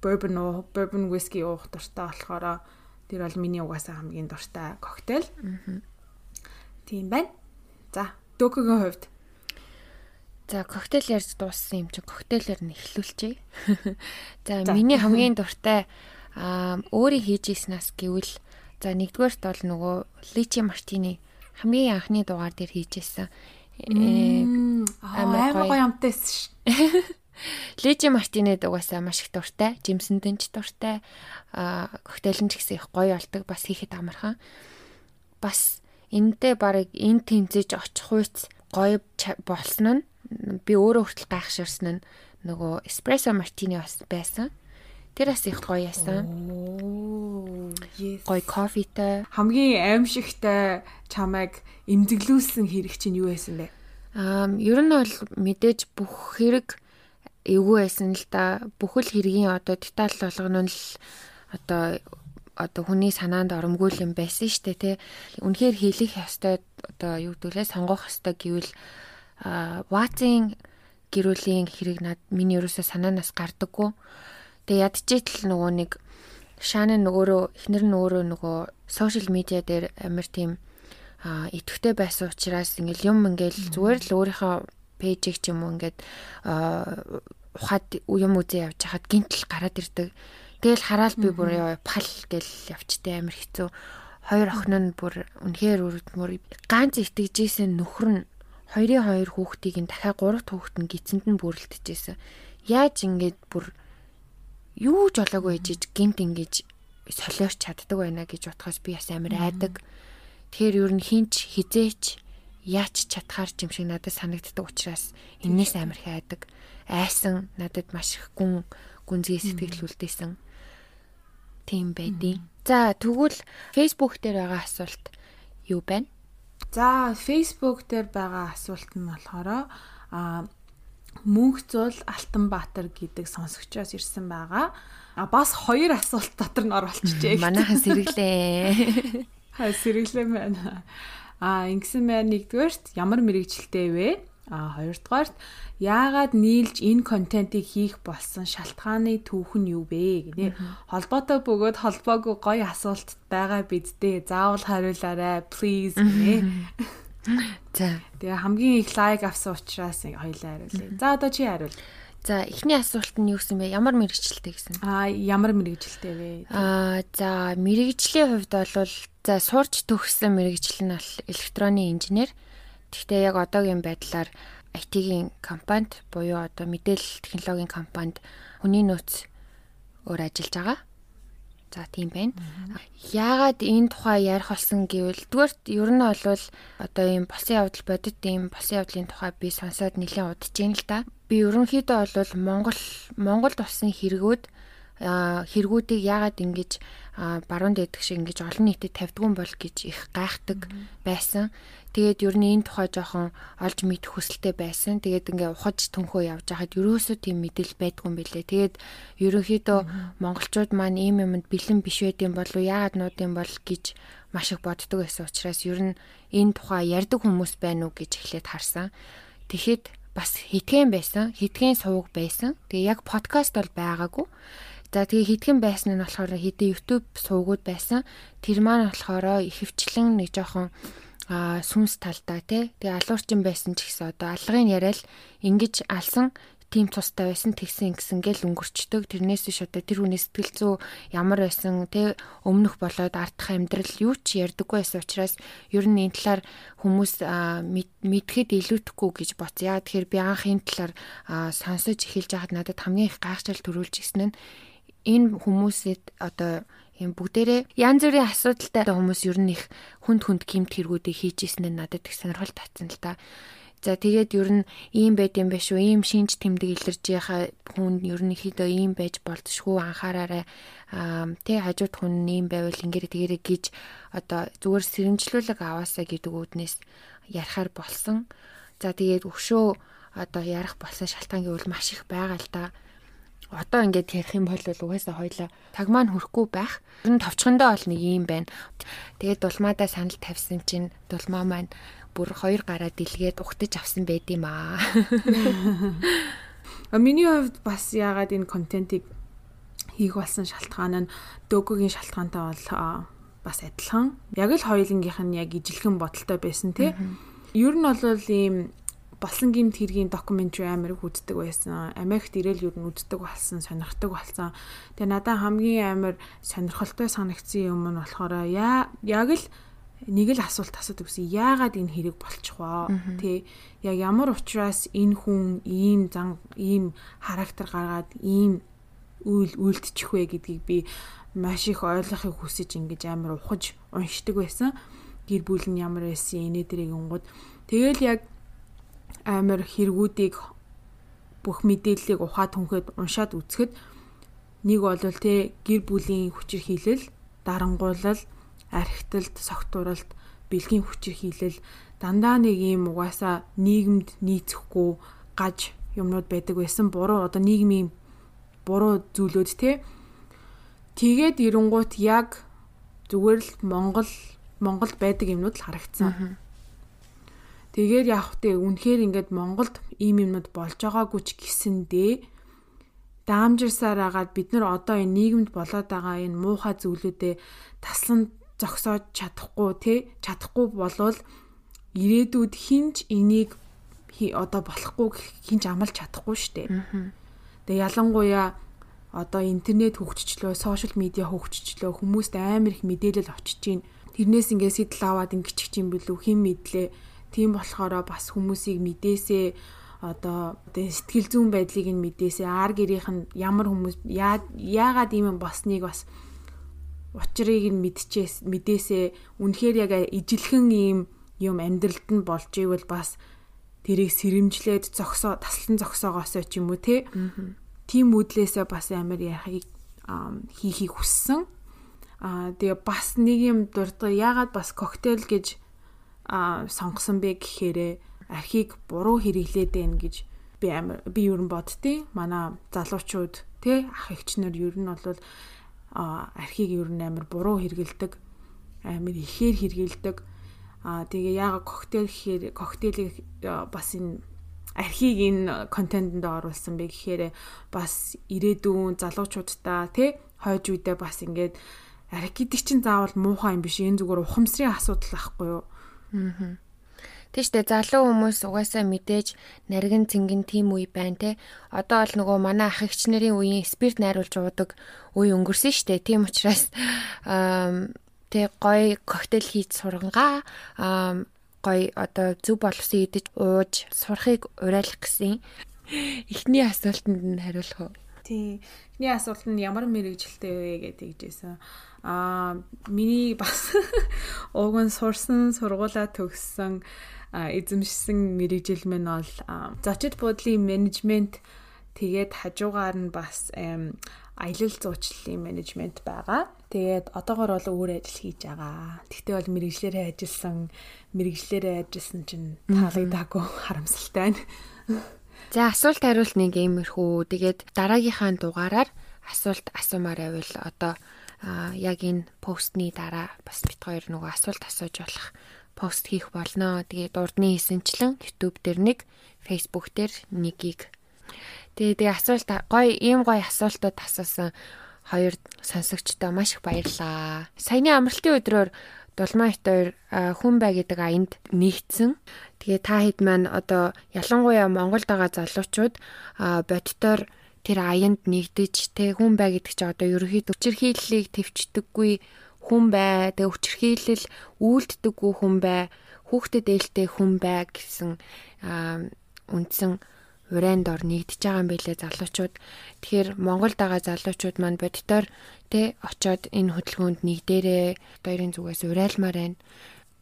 bourbon уу bourbon whiskey уух дуртай болохоор тэр бол миний угаасаа хамгийн дуртай коктейл. Тийм байна. За, докогийн хувьд За коктейл ярьж дууссан юм чи коктейлээр нь эхлүүлчихье. За миний хамгийн дуртай аа өөрийн хийж ийснаас гэвэл за нэгдүгээрт бол нөгөө личи мартини хамгийн анхны дугаар дээр хийжсэн амар гоё юмтай ш. Лежи Мартинед угаасаа маш их дуртай, жимсэндэн ч дуртай, а коктейлэн ч гэсэн их гоё болдог, бас хийхэд амархан. Бас энэтэй барыг эн тэмцэж очих үйц гоё болсон нь би өөрөө хүртэл гайхширсан нь нөгөө эспрессо мартини бас байсан. Тэр бас их гоё яасан. Гоё кофетэй. Хамгийн аимшигтай чамайг эмзэглүүлсэн хэрэг чинь юу байсан бэ? Аа, ер нь бол мэдээж бүх хэрэг эвгүй байсан л да. Бүхэл хэргийн одоо деталь болгоно л одоо одоо хүний санаанд оромгүй юм байсан шүү дээ тий. Үнэхээр хийх ёстой одоо юу гэдүүлээ сонгох ёстой гэвэл аа ватсын гэрүүлийн хэрэг над миний ерөөсөө санаанаас гардаггүй. Тэгээ ядчихэл нөгөө нэг Шанан өөрөө эхнэр нь өөрөө нөгөө сошиал медиа дээр амар тийм идэвхтэй байсан учраас ингээл юм ингээл зүгээр л өөрийнхөө пэйжийг ч юм уу ингээд ухаад юм үзээ явж хахад гинтл гараад ирдэг. Тэгэл хараад би бүр яа пал гэл явчтай амар хэцүү. Хоёр охин нь бүр үнэхээр үрдмөр ганц итгэжсэн нөхөр нь хоёрын хоёр хүүхдийг нь дахиад гурав хүүхэд нь гидсэнд нь бүрлдэжсэн. Яаж ингэж бүр юу ч олоогүй ээжиж гинт ингэж солиорч чаддаг байна гэж бодхоос би бас амар айдаг. Тэгэхээр ер нь хинч хизээч яач чадхаар юм шиг надад санагддаг учраас энээс амар их айдаг. Айсан надад маш их гүн гүнзгий сэтгэл үлдээсэн. Тийм байдیں۔ За тэгвэл Facebook дээр байгаа асуулт юу байна? За Facebook дээр байгаа асуулт нь болохоор а Мөнх зул Алтанбаатар гэдэг сонсогчоос ирсэн байгаа. А бас хоёр асуулт дотор нь оролцчихжээ. Манайхан сэргэлээ. Хаа сэргэлээ байна. А ингэсэн байна нэгдүгээрт ямар мэрэгчлээ вэ? А хоёрдугаарт яагаад нийлж энэ контентыг хийх болсон шалтгааны түүх нь юу вэ гэнэ. Холбоотой бөгөөд холбоогүй гоё асуулт байгаа биддээ. Заавал хариулаарай please гэнэ. За. Тэгээ хамгийн их лайк авсан учраас хоёлаа хариулъя. За одоо чи хариул. За эхний асуулт нь юу гэсэн бэ? Ямар мэрэгчлэлтэй гэсэн? Аа ямар мэрэгчлэлтэй вэ? Аа за мэрэгжлийн хувьд бол за сурч төгссөн мэрэгжил нь бол электронны инженер. Гэхдээ яг одоогийн байдлаар IT-ийн компанид буюу одоо мэдээлэл технологийн компанид хүний нөөц өөр ажиллаж байгаа. За тийм байна. Яагаад энэ тухай ярих болсон гэвэл дүүрт ер нь бол одоо ийм болсон явдал бодит ийм болсон явдлын тухай би сонсоод нэлээд удаж байна л да. Би ерөнхийдөө бол Монгол Монголд болсон хэрэгүүд хэрэгүүдийг яагаад ингэж баруун дэдэг шиг ингэж олон нийтэд тавьдгүй бол гэж их гайхдаг байсан. Тэгээд ер нь энэ тухай жоохон олж мэдэх хүсэлтэй байсан. Тэгээд ингээ ухаж түнхөө явж хахад ерөөсөө тийм мэдээлэл байдгүй юм билэ. Тэгээд ерөнхийдөө монголчууд маань ийм юмд бэлэн биш байдсан болов яагаад нуудын бол гэж маш их боддог байсан учраас ер нь энэ тухай ярьдаг хүмүүс байна уу гэж эхлээд харсан. Тэгэхэд бас хитгэн байсан. Хитгэн сувг байсан. Тэгээ яг подкаст бол байгаагүй. За тэгээ хитгэн байсан нь болохоор хэдэн YouTube суугууд байсан. Тэр маань болохоор ихэвчлэн нэг жоохон а сүнс талдаа тий. Тэгээ алуурчин байсан ч гэсэн одоо алгын яриад ингэж алсан тийм цустай байсан тэгсэн ингэсэн гэл өнгөрчдөг. Тэрнээс биш одоо тэр хүний сэтгэл зүй ямар байсан тий. Өмнөх болоод ардах амьдрал юу ч ярьдаггүй байсан учраас ер нь энэ талаар хүмүүс мэдхэд илүүтэхгүй гэж боц. Яа тэгэхээр би анх энэ талаар сонсож эхэлж байхад надад хамгийн их гайхшрал төрүүлж ирсэн нь энэ хүмүүсэд одоо юм бүгдээрээ янз бүрийн асуудалтай хүмүүс ер нь их хүнд хүнд гимт хэрэгүүдийг хийж исэн нь надад их сонирхол татсан л да. За тэгээд ер нь ийм байд юм биш үү? Ийм шинж тэмдэг илэрж байгаа хүн ерөнхийдөө ийм байж болтшгүй анхаараарай. Аа тэ хажууд хүн ийм байвал ингэрэ тэгэрэ гэж одоо зүгээр сэрэмжлүүлэг аваасаа гэдэг үүднээс ярихаар болсон. За тэгээд өгшөө одоо ярих болсон шалтгаангийн үл маш их байгаа л да одоо ингээд ярих юм бол угаасаа хоёлаа таг маань хөрөхгүй байх. Тэр нь товчхондоо бол нэг юм байна. Тэгээд дулмаадаа санал тавьсан чинь дулмаа маань бүр хоёр гараа дэлгээд ухтаж авсан байд юм аа. А миний хувьд бас яагаад энэ контентийг хийх болсон шалтгаан нь дөгөгийн шалтгаантай бол бас адилхан. Яг л хоёулынгийнх нь яг ижилхэн бодолтой байсан тий. Ер нь бол ийм болсон гимт хэргийн докюментари амар их үздэг байсан. Америкт ирээл юу үздэг болсон, сонирхдаг болсон. Тэгээ надад хамгийн амар сонирхолтой санагдсан юм нь болохоор яа яг л нэг л асуулт асуудаг гэсэн. Яагаад энэ хэрэг болчих вэ? Тэ яг ямар учраас энэ хүн ийм зан ийм характер гаргаад ийм үйл үйлдчих вэ гэдгийг би маш их ойлгохыг хүсэж ингэж амар ухаж уншдаг байсан. Гэр бүл нь ямар байсан, инээ дэрийг онгод. Тэгэл яг амар хэрэгүүдийг бүх мэдээллийг ухаад түнхэд уншаад үзэхэд нэг бол тэ гэр бүлийн хүчирхийлэл, дарангуулал, архиталт, согтууралт, бэлгийн хүчирхийлэл дандаа нэг юм угаасаа нийгэмд нийцэхгүй гаж юмнууд байдаг байсан. Буруу одоо нийгмийн буруу зүйлүүд те. Тэгээд эренгуут яг зүгээр л Монгол Монголд байдаг юмнууд л харагдсан. Тэгээд явах те үнэхээр ингээд Монголд ийм юмнууд болж байгаагүй ч гэсэндээ даамжирсаар агаад бид нар одоо энэ нийгэмд болоод байгаа энэ муухай зүйлүүдээ таслан зогсоож чадахгүй те чадахгүй болвол ирээдүйд хинч энийг одоо болохгүй хинч амлаж чадахгүй штэ. Тэгээ ялангуяа одоо интернет хөгжчлөө, сошиал медиа хөгжчлөө хүмүүст амар их мэдээлэл очиж гин. Тэрнээс ингээд сэтэл аваад ингэчих юм бэлүү хэн мэдлээ Тийм болохоор бас хүмүүсийг мэдээсээ одоо сэтгэл зүйн байдлыг нь мэдээсээ ар гэрийнх нь ямар хүмүүс яагаад ийм босныг бас учрыг нь мэдчихээс мэдээсээ үнэхээр яг ижилхэн ийм юм амьдралд нь болж ивэл бас тэрийг сэрэмжлээд зогсоо таслан зогсоогоосоо ч юм уу те тийм үдлээсээ бас амар яхийг хийхийг хүссэн. Аа тэгээ бас нэг юм дуртай яагаад бас коктейл гэж сонгосон бэ гэхээрээ архийг буруу хэрэглээд байна гэж би амар би ер нь боддتي манай залуучууд тий ах эгч нар ер нь бол архийг ер нь амар буруу хэрэгэлдэг амар ихээр хэрэгэлдэг. А тэгээ яага коктейл гэхээр коктейлийг бас энэ архийг энэ контентэнд оруулсан бэ гэхээр бас ирээдүйн залуучуудаа тий хойж үедээ бас ингээд арх гэдэг чинь заавал муухай юм биш. Энэ зүгээр ухамсарын асуудал байхгүй юу Аа. Тийштэй залуу хүмүүс угаасаа мэдээж наргин цэнгэн тим үе байна те. Одоо бол нөгөө манай ах эгч нарын үеийн спирт найруулж уудаг үе өнгөрсөн штэ. Тийм учраас аа тэг гой коктейл хийж сургангаа аа гой одоо зөв болсон идэж ууж сурахыг уриалах гэсэн эхний асуултанд нь хариулах уу? Тий. Эхний асуулт нь ямар мэрэгжилтэй вэ гэдэг жийсэн аа миний бас уг нь сурсан сургуулаа төгссөн эзэмшсэн мэрэгжил минь бол зочид буудлын менежмент тэгээд хажуугаар нь бас аялал зуучлалын менежмент байгаа. Тэгээд одоогор бол өөр ажил хийж байгаа. Тэгтээ бол мэрэгжлэрээ ажилласан, мэрэгжлэрээ ажилласан чинь таалагдаагүй харамсалтай байна. За асуулт хариулт нэг иймэрхүү. Тэгээд дараагийнхаа дугаараар асуулт асуумаар байвал одоо яг энэ постны дараа бас бит хоёр нөгөө асуулт асууж болох пост хийх болно. Тэгээд урдны хийсэнчлэн YouTube дээр нэг, Facebook дээр нэгийг. Тэгээд тэгээ асуулт гой ийм гой асуултууд асуусан хоёр сонсогчдоо маш их баярлаа. Саяны амралтын өдрөөр Дулмаа хит хоёр хүн бай гэдэг аянд нэгдсэн. Тэгээ та хэд маань одоо ялангуяа Монголд байгаа залуучууд бодтоор тэр аянд нэгдэж тэ хүн бай гэдэг чинь одоо ерөөхдөө хүчирхийллийг төвчдөггүй хүн бай тэ хүчирхийлэл үйлддэггүй хүн бай хүүхдэд ээлтэй хүн бай гэсэн үндсэн урайнд ор нэгдэж байгаа юм билэ залуучууд. Тэгэхээр Монголд байгаа залуучууд маань бодитоор тэ очоод энэ хөдөлгөөнд нэгдээрээ хоёрын зүгээс урайлмаар байна.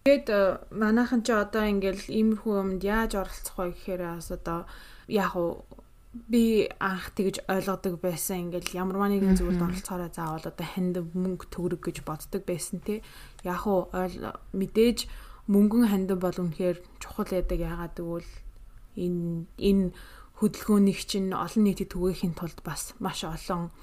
Тэгээд э, манайхан ч одоо ингээл иймэрхүү юмд яаж оролцох вэ гэхээр бас одоо яг уу би анх тэгж ойлгодог байсан. Ингээл ямарваа нэгэн зүйлд оролцоороо заавал одоо ханд мөнгө төгрөг гэж боддог байсан тий. Яг уу мэдээж мөнгөн ханд бол үнэхээр чухал байдаг. Ягаад гэвэл энэ энэ хөдөлгөөнийг чинь олон нийтэд түгээхийн тулд бас маш олон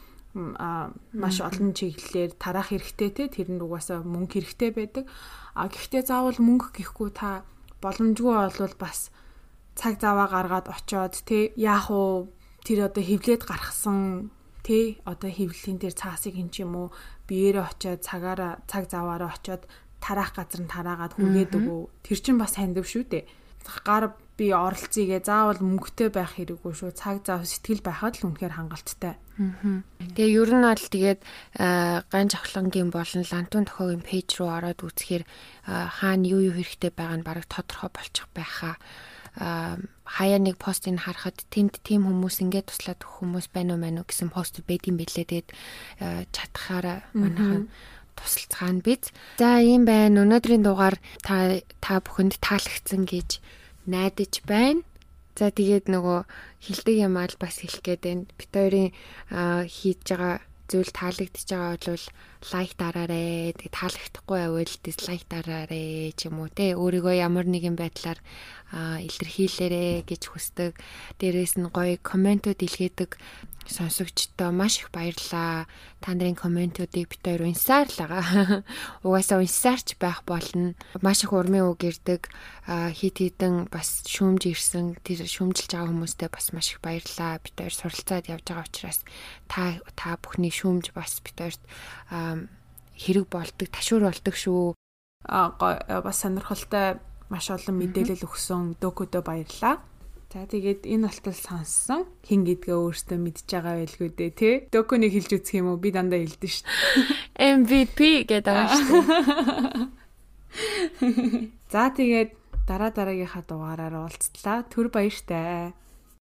маш олон чиглэлээр тарах хэрэгтэй те тэр нь угаасаа мөнгө хэрэгтэй байдаг. А гэхдээ заавал мөнгө гэхгүй та боломжгүй болвол бас цаг заваа гаргаад очоод те яах уу тэр одоо хевлээд гаргасан те одоо хевлэлийн дээр цаасыг ин ч юм уу биеэрээ очоод цагаараа цаг заваараа очоод тараах газар нь тараагаад хүлээд өгөө тэр чинь бас хандив шүү дээ. Гар би оролцъегээ заавал мөнгөтэй байх хэрэггүй шүү. Цаг зав сэтгэл байхад л үнэхээр хангалттай. Тэгээ ер нь бол тэгээд ган жавхлангийн болон лантун тохиогийн пэйж руу ороод үзэхээр хаана юу юу хэрэгтэй байгаа нь бараг тодорхой болчих байхаа хаяа нэг постыг харахад тэнд тийм хүмүүс ингээд туслаад өгөх хүмүүс байна уу мэн үү гэсэн пост байдсан билээ. Тэгээд чадхаараа манайхан тусалцгаана биз. За ийм байна. Өнөөдрийн дугаар та та бүхэнд таалагдсан гэж найдаж байна. За тэгээд нөгөө хилдэг юм аа бас хэлэх гээд байна. Бит хоёрын хийж байгаа зүйл таалагдчихж байгаа бол лайк дараарэ. Тэгээд таалагдахгүй байвал дизлайк дараарэ ч юм уу те. Өөрийгөө ямар нэгэн байдлаар илэрхийлээрэ гэж хүсдэг. Дээрээс нь гоё комментууд илгээдэг сонсогчдоо маш их баярлаа. Та нарын комментуудыг бит хоёр унсаар л байгаа. Угаасаа унсаарч байх болно. Маш их урмын үг ирдэг. Хит хитэн бас шүүмж ирсэн. Тэр шүүмжилж байгаа хүмүүстээ бас маш их баярлаа. Бит хоёр суралцаад явж байгаа учраас та та бүхний шүүмж бас бит хоёрт хэрэг болдог, ташуур болдог шүү. А бас сонирхолтой маш олон мэдээлэл өгсөн дөөкөдөө баярлаа. За тэгээд энэ болтол сонссон хин гэдгээ өөртөө мэдж байгаа байлгүй дээ тий. Доконик хэлж үзэх юм уу? Би дандаа хэлдэж шít. MVP гэдэг байгаа шүү. За тэгээд дараа дараагийнхаа дугаараар уулзлаа. Түр баяртай.